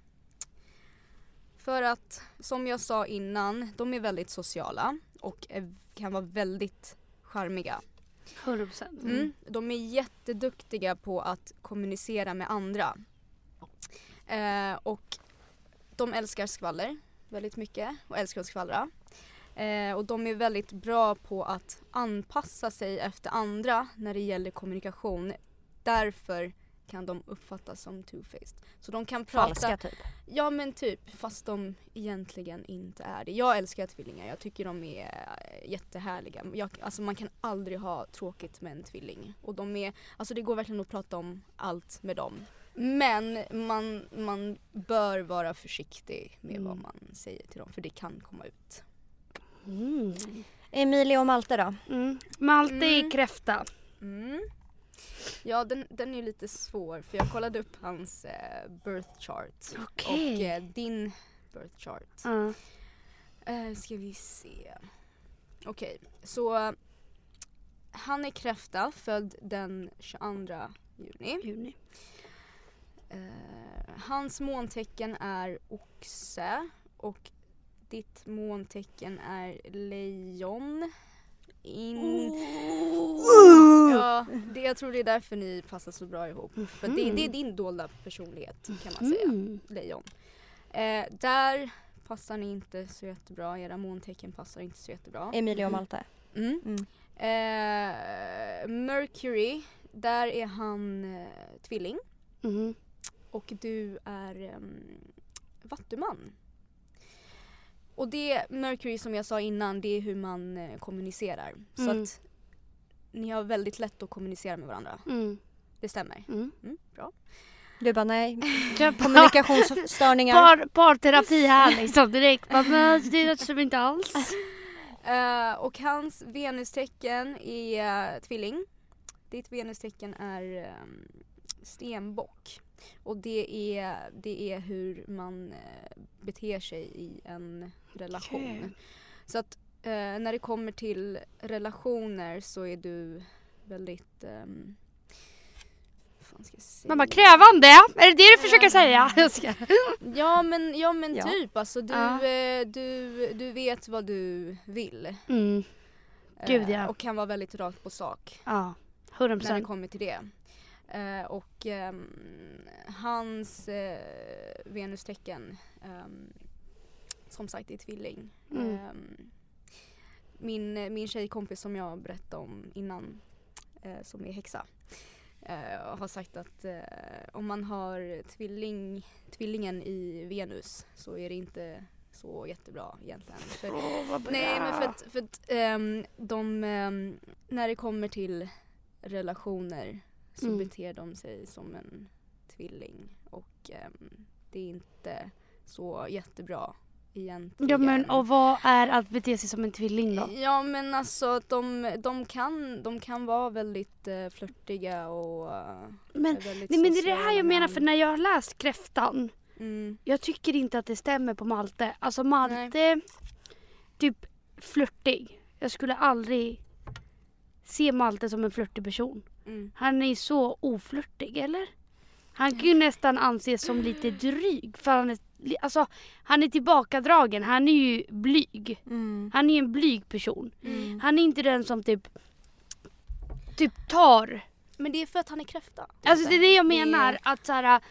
för att, som jag sa innan, de är väldigt sociala och är, kan vara väldigt charmiga. 100%. Mm. De är jätteduktiga på att kommunicera med andra. Eh, och de älskar skvaller väldigt mycket och älskar att skvallra. Eh, och de är väldigt bra på att anpassa sig efter andra när det gäller kommunikation. Därför kan de uppfattas som two-faced. Så de kan prata... Falska typ. Ja men typ, fast de egentligen inte är det. Jag älskar tvillingar, jag tycker de är eh, jättehärliga. Jag, alltså man kan aldrig ha tråkigt med en tvilling. Och de är, alltså det går verkligen att prata om allt med dem. Men man, man bör vara försiktig med Mm. vad man säger till dem för det kan komma ut. Mm. Emilia och Malte då? Mm. Malte Mm. är kräfta. Ja den, den är lite svår för jag kollade upp hans eh, birth chart. Okej. Och eh, din birth chart. Uh, ska vi se. Okej, så eh, han är kräfta, född den 22 juni. Juni. Eh, hans måntecken är oxe och ditt måntecken är lejon. In... Ja, det, jag tror det är därför ni passar så bra ihop. För det, det är din dolda personlighet kan man säga. Mm. lejon. Eh, där passar ni inte så jättebra, era måntecken passar inte så jättebra. Emilia och Malte. Mm. Mm. Eh, Mercury, där är han eh, tvilling Mm. och du är ehm, vattuman. Och det, Mercury som jag sa innan, det är hur man eh, kommunicerar. Så Mm. att ni har väldigt lätt att kommunicera med varandra. Mm. Det stämmer. Mm. Mm, bra. Du bara nej, kommunikationsstörningar. Par, parterapi här liksom direkt. Bara, men det stämmer inte alls. Eh, och hans venustecken är uh, tvilling. Ditt venustecken är ehm, stenbock. Och det är, det är hur man eh, beter sig i en relation. Okej. Så att eh, när det kommer till relationer så är du väldigt... Um? Man bara krävande, är det det du försöker säga? Ja men, ja, men Ja. typ alltså du, Ja. eh, du, du vet vad du vill. Mm. Gud, ja. Eh, och kan vara väldigt rakt på sak Ja, 100 när det kommer till det. Eh, och ehm, hans eh, venustecken ehm, som sagt är tvilling. Mm. Ehm, min, min tjejkompis som jag berättade om innan eh, som är häxa eh, har sagt att eh, om man har tvilling, tvillingen i Venus så är det inte så jättebra egentligen. För, Nej men för att, för att ehm, de, ehm, när det kommer till relationer så Mm. beter de sig som en tvilling och ehm, det är inte så jättebra egentligen. Ja men och vad är att bete sig som en tvilling då? Ja men alltså de, de, kan, de kan vara väldigt uh, flörtiga och uh, Men, väldigt nej, men det är det här jag menar för när jag har läst kräftan Mm. Jag tycker inte att det stämmer på Malte. Alltså Malte, typ flörtig. Jag skulle aldrig se Malte som en flörtig person. Mm. Han är så oflörtig, eller? Han kan ju nästan anses som lite dryg. För han är, alltså, han är tillbakadragen, han är ju blyg. Mm. Han är ju en blyg person. Mm. Han är inte den som typ, typ tar. Men det är för att han är kräfta. Alltså det är det jag Det menar. Att så här,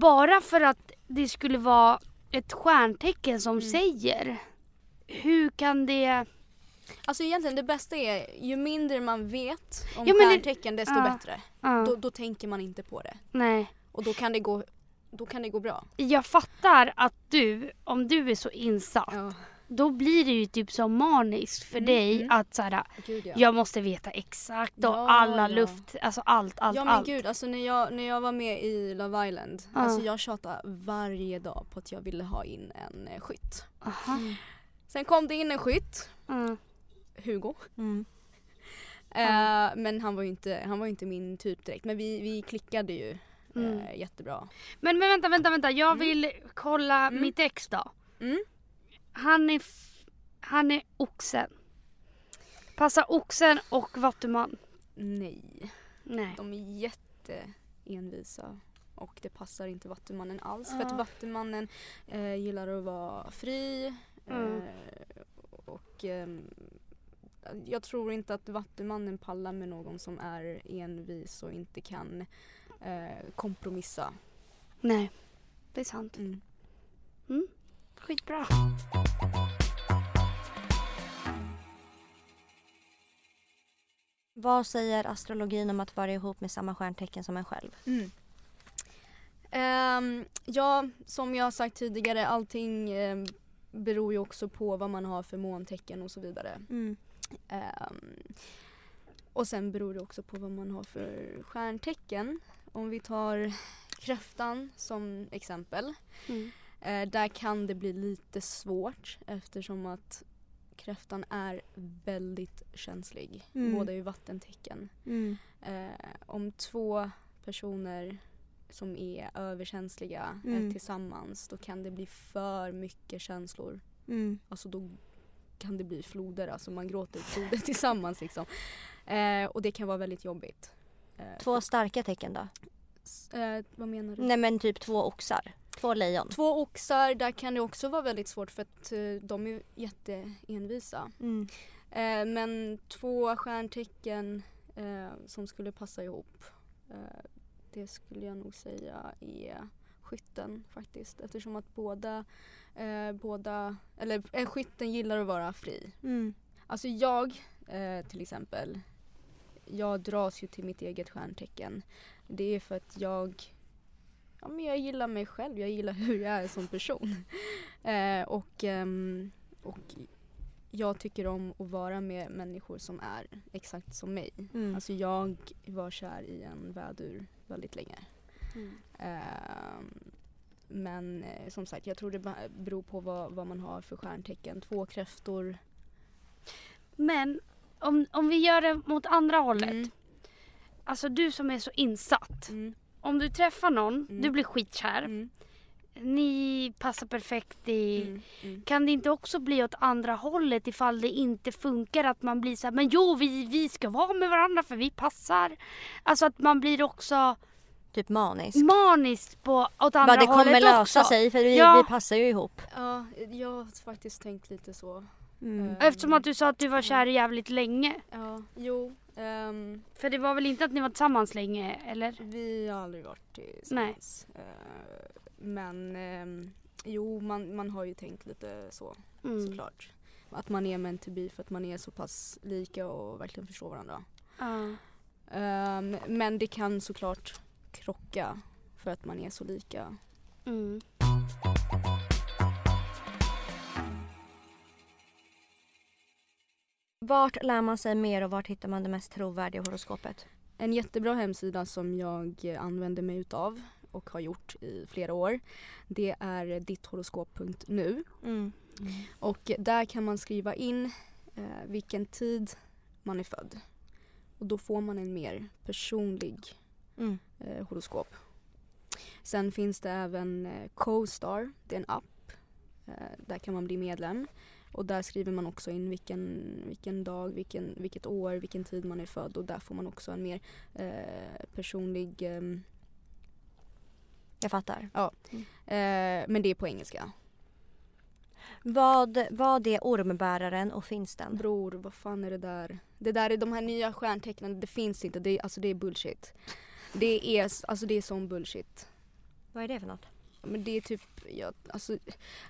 bara för att det skulle vara ett stjärntecken som Mm. säger. Hur kan det... Alltså egentligen det bästa är ju mindre man vet om Ja, stjärntecken desto Ja. bättre. Ja, Då, då tänker man inte på det. nej. Och då kan det gå, då kan det gå bra. Jag fattar att du, om du är så insatt, Ja, då blir det ju typ så maniskt för Mm, dig mm. att så här, gud ja. jag måste veta exakt och alla luft, alltså allt, allt, ja men allt. gud, alltså när jag, när jag var med i Love Island, alltså jag tjatade varje dag på att jag ville ha in en eh, skytt. Aha. Sen kom det in en skytt, Mm. Hugo. Mm. Eh, men han var ju inte, han var inte min typ direkt. Men vi, vi klickade ju Mm. eh, jättebra. Men, men vänta, vänta, vänta. Jag Mm. vill kolla Mm. mitt ex då. Mm. Han är, han är oxen. Passar oxen och vattuman? Nej, Nej. de är jätteenvisa. Och det passar inte Vattumannen alls. För Ja. att Vattumannen eh, gillar att vara fri. Mm. Eh, och ehm, jag tror inte att Vattumannen pallar med någon som är envis och inte kan eh, kompromissa. Nej. Det är sant. Mm. Skitbra. Vad säger astrologin om att vara ihop med samma stjärntecken som en själv? Mm. Ehm, ja, som jag har sagt tidigare, allting ehm, beror ju också på vad man har för måntecken och så vidare. Mm. Ehm, och sen beror det också på vad man har för stjärntecken. Om vi tar kräftan som exempel. Mm. Eh, där kan det bli lite svårt eftersom att kräftan är väldigt känslig. Mm. Båda är ju vattentecken. Mm. Eh, om två personer som är överkänsliga Mm. är tillsammans då kan det bli för mycket känslor. Mm. Alltså då kan det bli floder, alltså man gråter floder tillsammans liksom. Eh, och det kan vara väldigt jobbigt. Eh, Två starka tecken då? eh, vad menar du? Nej men typ två oxar. Två lejon. Två oxar, där kan det också vara väldigt svårt för att eh, de är jätteenvisa. Mm. Eh, men två stjärntecken eh, som skulle passa ihop. Det skulle jag nog säga är skytten faktiskt. Eftersom att båda, eh, båda eller eh, skytten gillar att vara fri. Mm. Alltså jag eh, till exempel, jag dras ju till mitt eget stjärntecken. Det är för att jag ja, men jag gillar mig själv, jag gillar hur jag är som person. eh, och, ehm, och jag tycker om att vara med människor som är exakt som mig. Mm. Alltså jag var kär i en vädur väldigt länge. Ehm, men eh, som sagt, jag tror det beror på vad, vad man har för stjärntecken. Två kräftor. Men om, om vi gör det mot andra hållet. Mm. Alltså du som är så insatt. Mm. Om du träffar någon, Mm. du blir skitkär. Mm. Ni passar perfekt i... Mm. Mm. Kan det inte också bli åt andra hållet ifall det inte funkar? Att man blir så här, men jo vi, vi ska vara med varandra för vi passar. Alltså att man blir också Typ manisk. manisk på, åt andra Bara det kommer hållet lösa också. sig för vi, Ja. vi passar ju ihop. Ja, jag har faktiskt tänkt lite så. Mm. Eh, Eftersom att du sa att du var kär jävligt länge. Ja, jo. ehm, För det var väl inte att ni var tillsammans länge eller? vi har aldrig varit tillsammans. Eh, men ehm, jo, man, man har ju tänkt lite så Mm. såklart. Att man är meant to be för att man är så pass lika och verkligen förstår varandra. Ja. Ehm, men det kan såklart krocka för att man är så lika. Mm. Vart lär man sig mer och vart hittar man det mest trovärdiga horoskopet? En jättebra hemsida som jag använder mig utav och har gjort i flera år. Det är ditthoroskop.nu Mm. och där kan man skriva in eh, vilken tid man är född. Och då får man en mer personlig Mm. eh, horoskop. Sen finns det även eh, CoStar, det är en app. Eh, där kan man bli medlem. Och där skriver man också in vilken, vilken dag, vilken, vilket år, vilken tid man är född och där får man också en mer eh, personlig ehm, Jag fattar. Eh, men det är på engelska. Vad, vad är ormbäraren och finns den? Bror, vad fan är det där? Det där är de här nya stjärntecknen, det finns inte. Det är, alltså det är bullshit. Det är, alltså det är sån bullshit. Vad är det för något? Men det är typ, ja, alltså,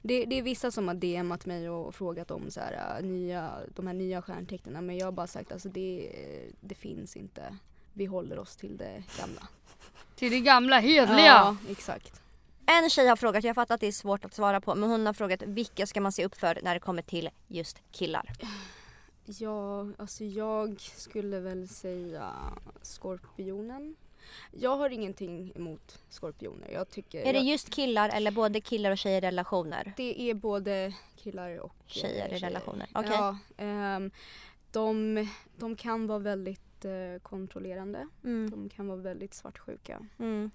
det, det är vissa som har DMat mig och frågat om så här, äh, nya, de här nya stjärntecknen men jag har bara sagt alltså det, det finns inte. Vi håller oss till det gamla. Till det gamla hedliga. Ja, exakt. En tjej har frågat, jag fattar att det är svårt att svara på, men hon har frågat vilka ska man se upp för när det kommer till just killar? Ja, alltså jag skulle väl säga skorpionen. Jag har ingenting emot skorpioner. Jag tycker Är det jag, just killar eller både killar och tjejer i relationer? det är både killar och eh, Tjejer i relationer, okej. Ja, ehm, de, de kan vara väldigt eh, kontrollerande. Mm. De kan vara väldigt svartsjuka. Mm.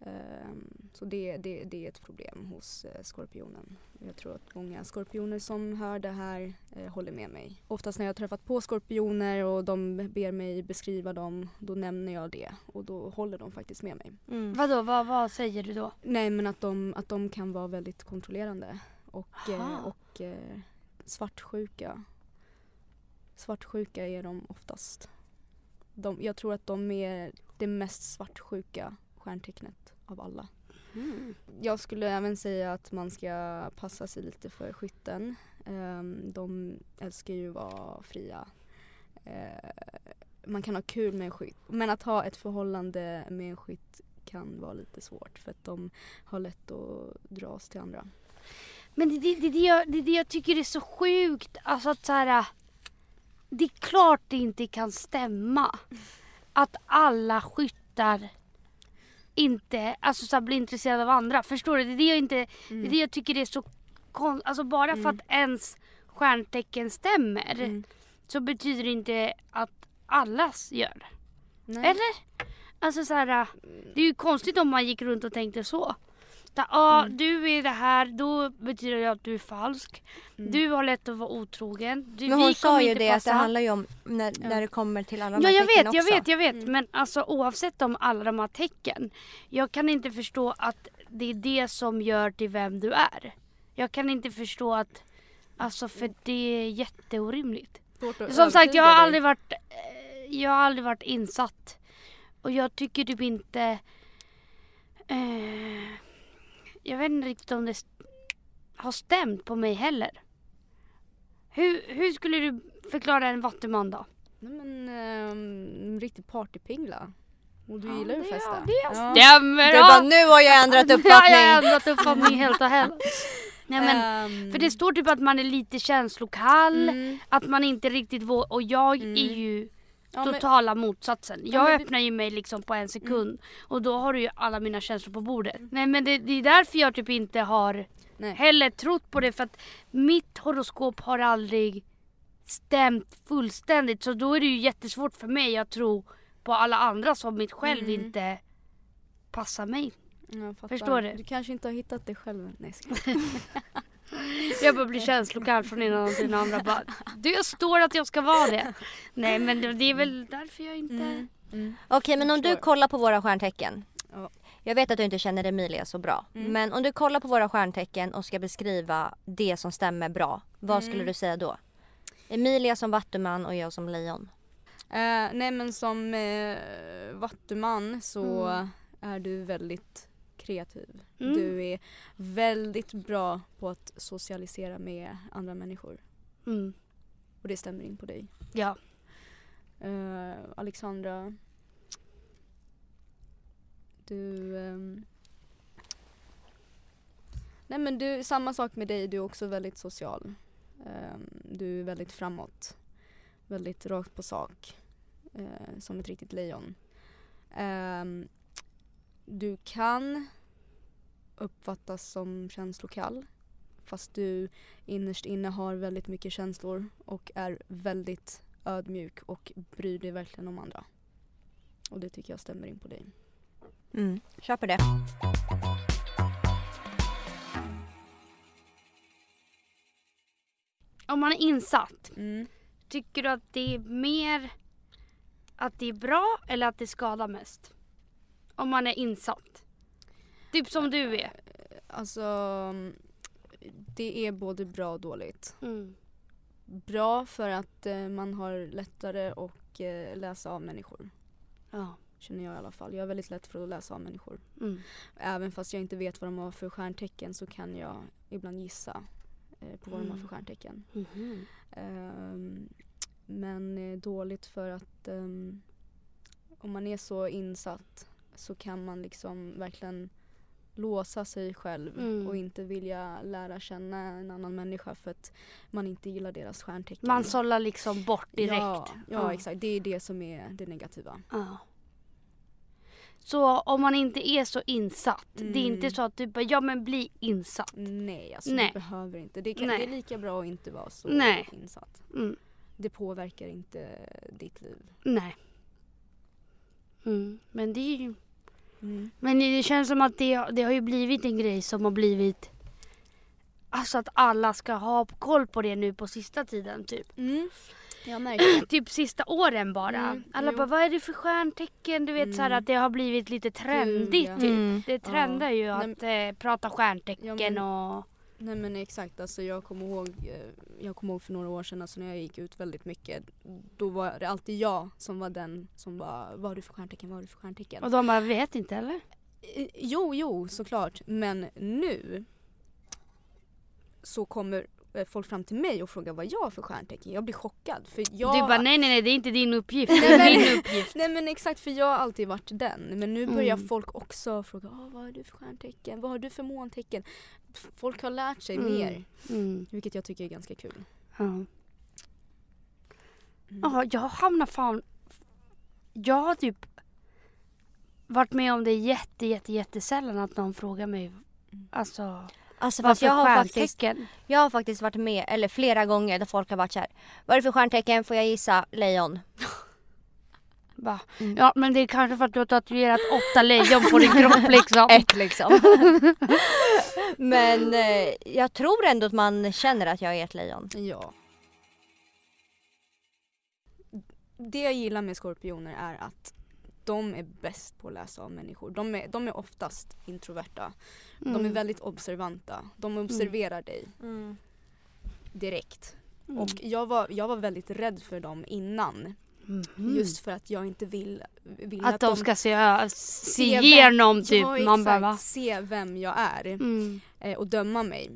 Ehm, så det, det, det är ett problem hos eh, skorpionen. Jag tror att många skorpioner som hör det här eh, håller med mig. Oftast när jag har träffat på skorpioner och de ber mig beskriva dem, då nämner jag det och då håller de faktiskt med mig. Mm. Vadå, vad, vad säger du då? Nej men att de, att de kan vara väldigt kontrollerande och, eh, Aha. och svartsjuka. Svartsjuka är de oftast. De, jag tror att de är det mest svartsjuka stjärntecknet av alla. Mm. Jag skulle även säga att man ska passa sig lite för skytten. Ehm, de älskar ju att vara fria. Eh, man kan ha kul med en skytt. Men att ha ett förhållande med en skytt kan vara lite svårt för att de har lätt att dras till andra. Men det, det, det, det, jag, det, det jag tycker är så sjukt. Alltså att så här, Det är klart det inte kan stämma. Att alla skyttar inte alltså så här, blir intresserade av andra. Förstår du? Det är det jag, inte, det är det jag tycker är så konstigt. Alltså bara för Mm. att ens stjärntecken stämmer Mm. så betyder det inte att allas gör det. Eller? Alltså så här, det är ju konstigt om man gick runt och tänkte så. Ja, ah, Mm. du är det här, då betyder det att du är falsk. Mm. Du har lätt att vara otrogen. Du, Men vi hon sa ju det att det passa. handlar ju om när, Ja. när det kommer till alla de Ja här jag tecknen vet, jag också. vet, jag vet. Mm. Men alltså oavsett om alla de här tecken. Jag kan inte förstå att det är det som gör till vem du är. Jag kan inte förstå att, alltså för det är jätteorimligt. Som sagt jag har aldrig varit, eh, jag har aldrig varit insatt. Och jag tycker typ inte, eh, jag vet inte riktigt om det har stämt på mig heller. Hur, hur skulle du förklara en vattuman då? Nej men um, riktig partypingla. Och du Ja, gillar ju det- att festa. ja, det Ja. stämmer! Du ja. bara, nu har jag ändrat Ja, jag uppfattning. har ändrat uppfattning helt och hållet. Nej men, Ehm, för det står typ att man är lite känslokall, mm, att man inte riktigt vågar, och jag Mm. är ju ja, men- totala motsatsen. Jag vi- öppnar ju mig liksom på en sekund och då har du ju alla mina känslor på bordet. Nej men det, det är därför jag typ inte har Nej. heller trott på det för att mitt horoskop har aldrig stämt fullständigt så då är det ju jättesvårt för mig att tro på alla andra som mitt själv Mm. inte passar mig. Förstår du? Du kanske inte har hittat det själv. Nej, jag. Jag bara blir känslokall från ena till den andra. Bara, det står att jag ska vara det. Nej men det, är väl därför jag inte... Mm. Mm. Okej, men om du kollar på våra stjärntecken. Ja. Jag vet att du inte känner Emilia så bra. Mm. Men om du kollar på våra stjärntecken och ska beskriva det som stämmer bra. Vad skulle Mm. du säga då? Emilia som vattuman och jag som lejon. Eh, nej men som eh, vattuman så Mm. är du väldigt kreativ. Mm. Du är väldigt bra på att socialisera med andra människor. Mm. Och det stämmer in på dig. Ja. Eh, Alexandra. Du... ehm, nej men du, samma sak med dig, du är också väldigt social. Ehm, du är väldigt framåt. Väldigt rakt på sak. eh, som ett riktigt lejon. Ehm, du kan uppfattas som känslokall. Fast du innerst inne har väldigt mycket känslor och är väldigt ödmjuk och bryr dig verkligen om andra. Och det tycker jag stämmer in på dig. Mm. Köper det. Om man är insatt, Mm. tycker du att det är mer att det är bra eller att det skadar mest? Om man är insatt. Typ som du är. Alltså, det är både bra och dåligt. Mm. Bra för att eh, man har lättare att eh, läsa av människor. Ja. Känner jag i alla fall. Jag är väldigt lätt för att läsa av människor. Mm. Även fast jag inte vet vad de har för stjärntecken så kan jag ibland gissa eh, på vad de har för Mm. stjärntecken. Ehm, men dåligt för att ehm, om man är så insatt så kan man liksom verkligen låsa sig själv Mm. och inte vilja lära känna en annan människa för att man inte gillar deras stjärntecken. Man sållar liksom bort direkt. Ja, ja, Ja. exakt. Det är det som är det negativa. Ja. Så om man inte är så insatt, det är Mm. inte så att du bara, ja men bli insatt. Nej, alltså Nej. du behöver inte. Det, kan, det är lika bra att inte vara så Nej. insatt. Mm. Det påverkar inte ditt liv. Nej. Mm. Men det är ju, Mm. men det känns som att det, det har ju blivit en grej som har blivit Alltså att alla ska ha koll på det nu på sista tiden typ. Mm. Jag märker. Typ sista åren bara. Mm, alla jo. bara vad är det för stjärntecken? Du vet så här Mm. att det har blivit lite trendigt ja. typ. Mm. Det trendar ju Nej, att eh, prata stjärntecken Ja, men- och Nej men exakt, alltså jag kommer ihåg, eh, jag kommer ihåg för några år sedan alltså när jag gick ut väldigt mycket. Då var det alltid jag som var den som bara, vad har du för stjärntecken, vad har du för stjärntecken? Och de bara, vet inte eller? Eh, Jo, jo såklart. Men nu så kommer folk fram till mig och frågar vad jag har för stjärntecken. Jag blir chockad. För jag... Du bara, nej nej nej det är inte din uppgift, det är min uppgift. Nej men exakt för jag har alltid varit den. Men nu börjar Mm. folk också fråga vad har du för stjärntecken? Vad har du för måntecken? Folk har lärt sig Mm. mer. Mm. Vilket jag tycker är ganska kul. Ja. Mm. Ja, jag hamnar fan... Jag har typ varit med om det jätte, jätte, jättesällan att någon frågar mig alltså Alltså vad för jag har, faktiskt, jag har faktiskt varit med, eller flera gånger där folk har varit så här. Vad är det för stjärntecken? Får jag gissa? Lejon. Bara, Mm. Ja men det är kanske för att du har tatuerat åtta lejon på din kropp liksom. Ett liksom. Men eh, jag tror ändå att man känner att jag är ett lejon. Ja. Det jag gillar med skorpioner är att de är bäst på att läsa av människor. De är, de är oftast introverta. De är Mm. väldigt observanta. De observerar dig direkt. Mm. Och jag var, jag var väldigt rädd för dem innan. Mhm. Just för att jag inte vill, vill att de ska se, se se vem- igenom typ. Ja, Man bara exakt. va? Se vem jag är Mm. eh, och döma mig.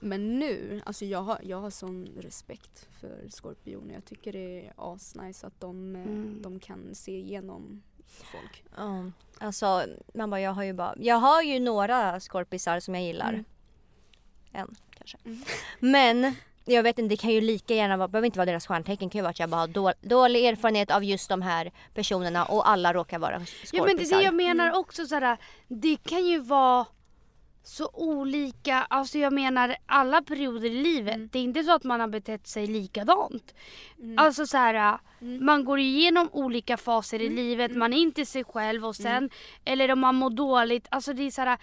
Men nu, alltså jag har, jag har sån respekt för skorpioner. Jag tycker det är asnice att de, eh, Mm. de kan se igenom folk. Ja. Alltså man bara, jag har ju bara, jag har ju några skorpisar som jag gillar. Mm. En kanske. Mm. Men jag vet inte, det kan ju lika gärna vara, behöver inte vara deras stjärntecken, det kan ju vara att jag bara har då, dålig erfarenhet av just de här personerna och alla råkar vara skorpisar. Ja men det är det jag menar Mm. också såhär, det kan ju vara så olika, alltså jag menar alla perioder i livet. Mm. Det är inte så att man har betett sig likadant. Mm. Alltså så här, Mm. man går igenom olika faser i Mm. livet, Mm. man är inte sig själv och sen, eller om man mår dåligt, alltså det är så här,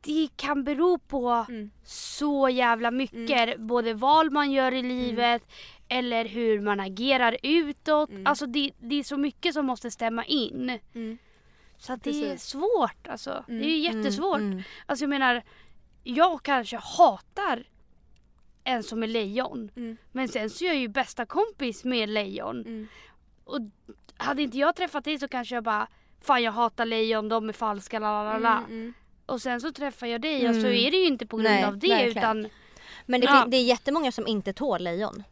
det kan bero på Mm. så jävla mycket. Både val man gör i livet eller hur man agerar utåt. Mm. Alltså det, det är så mycket som måste stämma in. Mm. Så att det är svårt alltså. Det är ju Mm, jättesvårt. mm. Alltså jag menar, jag kanske hatar en som är lejon. Mm. Men sen så är jag ju bästa kompis med lejon. Mm. Och hade inte jag träffat dig så kanske jag bara Fan jag hatar lejon, de är falska, la la la. Mm, mm. Och sen så träffar jag dig och så Mm. är det ju inte på grund Nej, av det verkligen. utan Men det, Ja. det är jättemånga som inte tål lejon.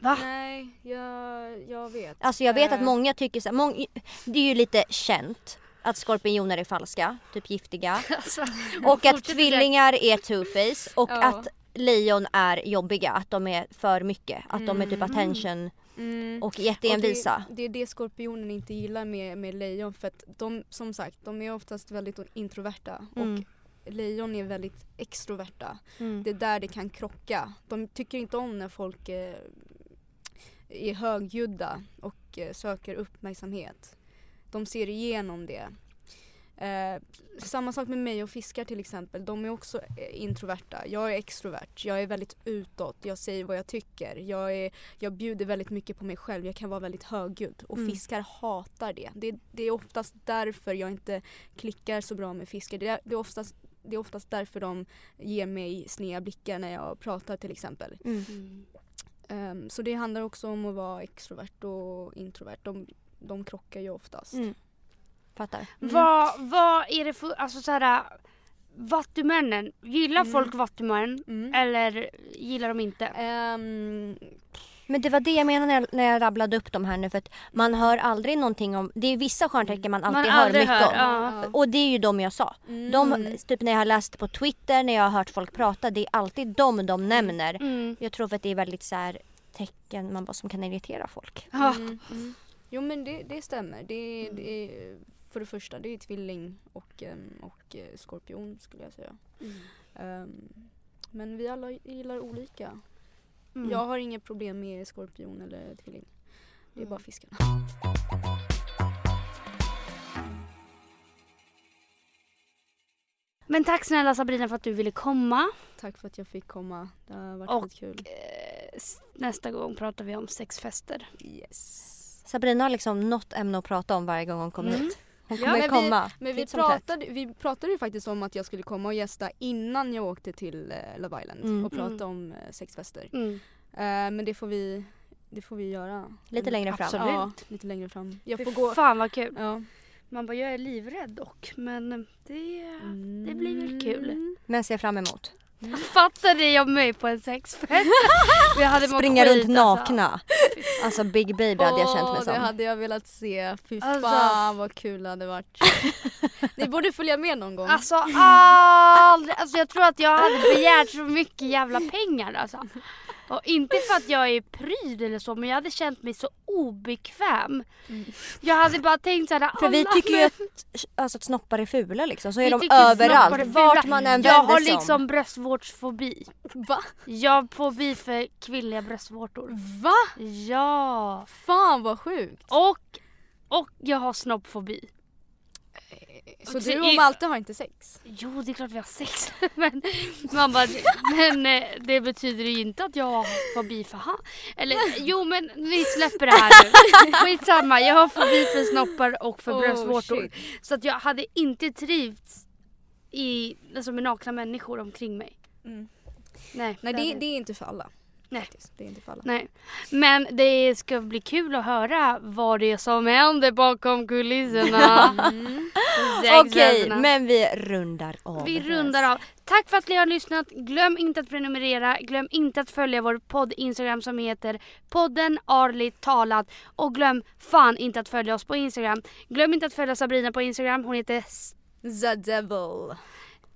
Va? Nej, jag, jag vet. Alltså jag vet att Eh, många tycker så här, mång, det är ju lite känt att skorpioner är falska, typ giftiga. Alltså, Och att tvillingar är two-face och Ja. att lejon är jobbiga, att de är för mycket. Att de är typ Mm. attention Mm. och jätteenvisa. Och det, det är det skorpionen inte gillar med, med lejon för att de som sagt de är oftast väldigt introverta Mm. och lejon är väldigt extroverta. Mm. Det är där det kan krocka. De tycker inte om när folk eh, är högljudda och eh, söker uppmärksamhet. De ser igenom det. Eh, samma sak med mig och fiskar till exempel. De är också eh, introverta. Jag är extrovert. Jag är väldigt utåt. Jag säger vad jag tycker. Jag, är, jag bjuder väldigt mycket på mig själv. Jag kan vara väldigt högljudd. Och Mm. fiskar hatar det. det. Det är oftast därför jag inte klickar så bra med fiskar. Det är, det är, oftast, det är oftast därför de ger mig sneda blickar när jag pratar till exempel. Mm. Mm. Ehm, så det handlar också om att vara extrovert och introvert. De, de krockar ju oftast. Mm. Fattar. Mm. Vad, vad är det för, alltså såhär Vattumännen, gillar Mm. folk vattumän Mm. eller gillar de inte? Ehm, Men det var det jag menade när jag, när jag rabblade upp de här nu för att man hör aldrig någonting om, det är vissa stjärntecken man alltid Man hör mycket hör, om. ja. Och det är ju de jag sa. De, mm. typ när jag har läst på Twitter, när jag har hört folk prata, det är alltid de de nämner. Mm. Jag tror för att det är väldigt så här tecken man bara, som kan irritera folk. Ja. Mm, mm. Jo men det, det stämmer. Det, är- det är, för det första det är tvilling och, em, och eh, skorpion skulle jag säga. Mm. Ehm, men vi alla gillar olika. Mm. Jag har inget problem med skorpion eller tvilling. Det är Mm. bara fiskarna. Men tack snälla Sabrina för att du ville komma. Tack för att jag fick komma. Det har varit Och- väldigt kul. Eh, s- nästa gång pratar vi om sexfester. Yes. Sabrina har liksom något ämne att prata om varje gång hon kommer Mm. hit. Hon Ja, kommer men vi- komma. Men vi som tätt. pratade, vi pratade ju faktiskt om att jag skulle komma och gästa innan jag åkte till eh, Love Island Mm. och prata Mm. om eh, sexfester. Mm. Eh, men det får vi, det får vi göra. Lite längre fram. Absolut. Ja, lite längre fram. Jag Fy får gå. Fan vad kul. Ja. Man bara, jag är livrädd dock. Men det, det blir väl kul. Mm. Men ser fram emot. Fattade jag mig på en sexfest? Vi hade Springa runt alltså. nakna. Alltså Big Baby hade jag känt mig Åh, som. Det hade jag velat se. Fy Alltså. fan vad kul det hade varit. Ni borde följa med någon gång. Alltså aldrig, alltså jag tror att jag hade begärt så mycket jävla pengar alltså. Och inte för att jag är pryd eller så men jag hade känt mig så obekväm. Mm. Jag hade bara tänkt såhär, För vi tycker ju att, alltså, att snoppar är fula liksom. Så är Vi de överallt. Vart man än Jag vänder har sig om. liksom bröstvårdsfobi. Va? Jag har fobi för kvinnliga bröstvårtor. Va? Ja. Fan vad sjukt. Och, och jag har snoppfobi. Så Och du och Malte har inte sex? Jo, det är klart vi har sex. men man bara, men eh, det betyder ju inte att jag har fobi för han. Eller jo, men vi släpper det här nu. Skitsamma, jag har fobi för snoppar och för Oh, bröstvårtor. Så att jag hade inte trivts i, alltså med nakna människor omkring mig. Mm. Nej, Nej det det är inte för alla. Nej. faktiskt. Det är inte för alla. Nej. Men det ska bli kul att höra vad det är som händer bakom kulisserna. Mm. Okej, men vi rundar av. Vi rundar av. Tack för att ni har lyssnat. Glöm inte att prenumerera. Glöm inte att följa vår podd Instagram som heter podden Arligt talat. Och glöm fan inte att följa oss på Instagram. Glöm inte att följa Sabrina på Instagram. Hon heter... The Devil.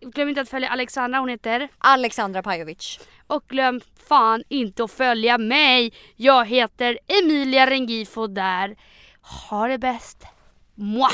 Glöm inte att följa Alexandra. Hon heter... Alexandra Pajovic. Och glöm fan inte att följa mig. Jag heter Emilia Rengifo där. Ha det bäst. Mwah!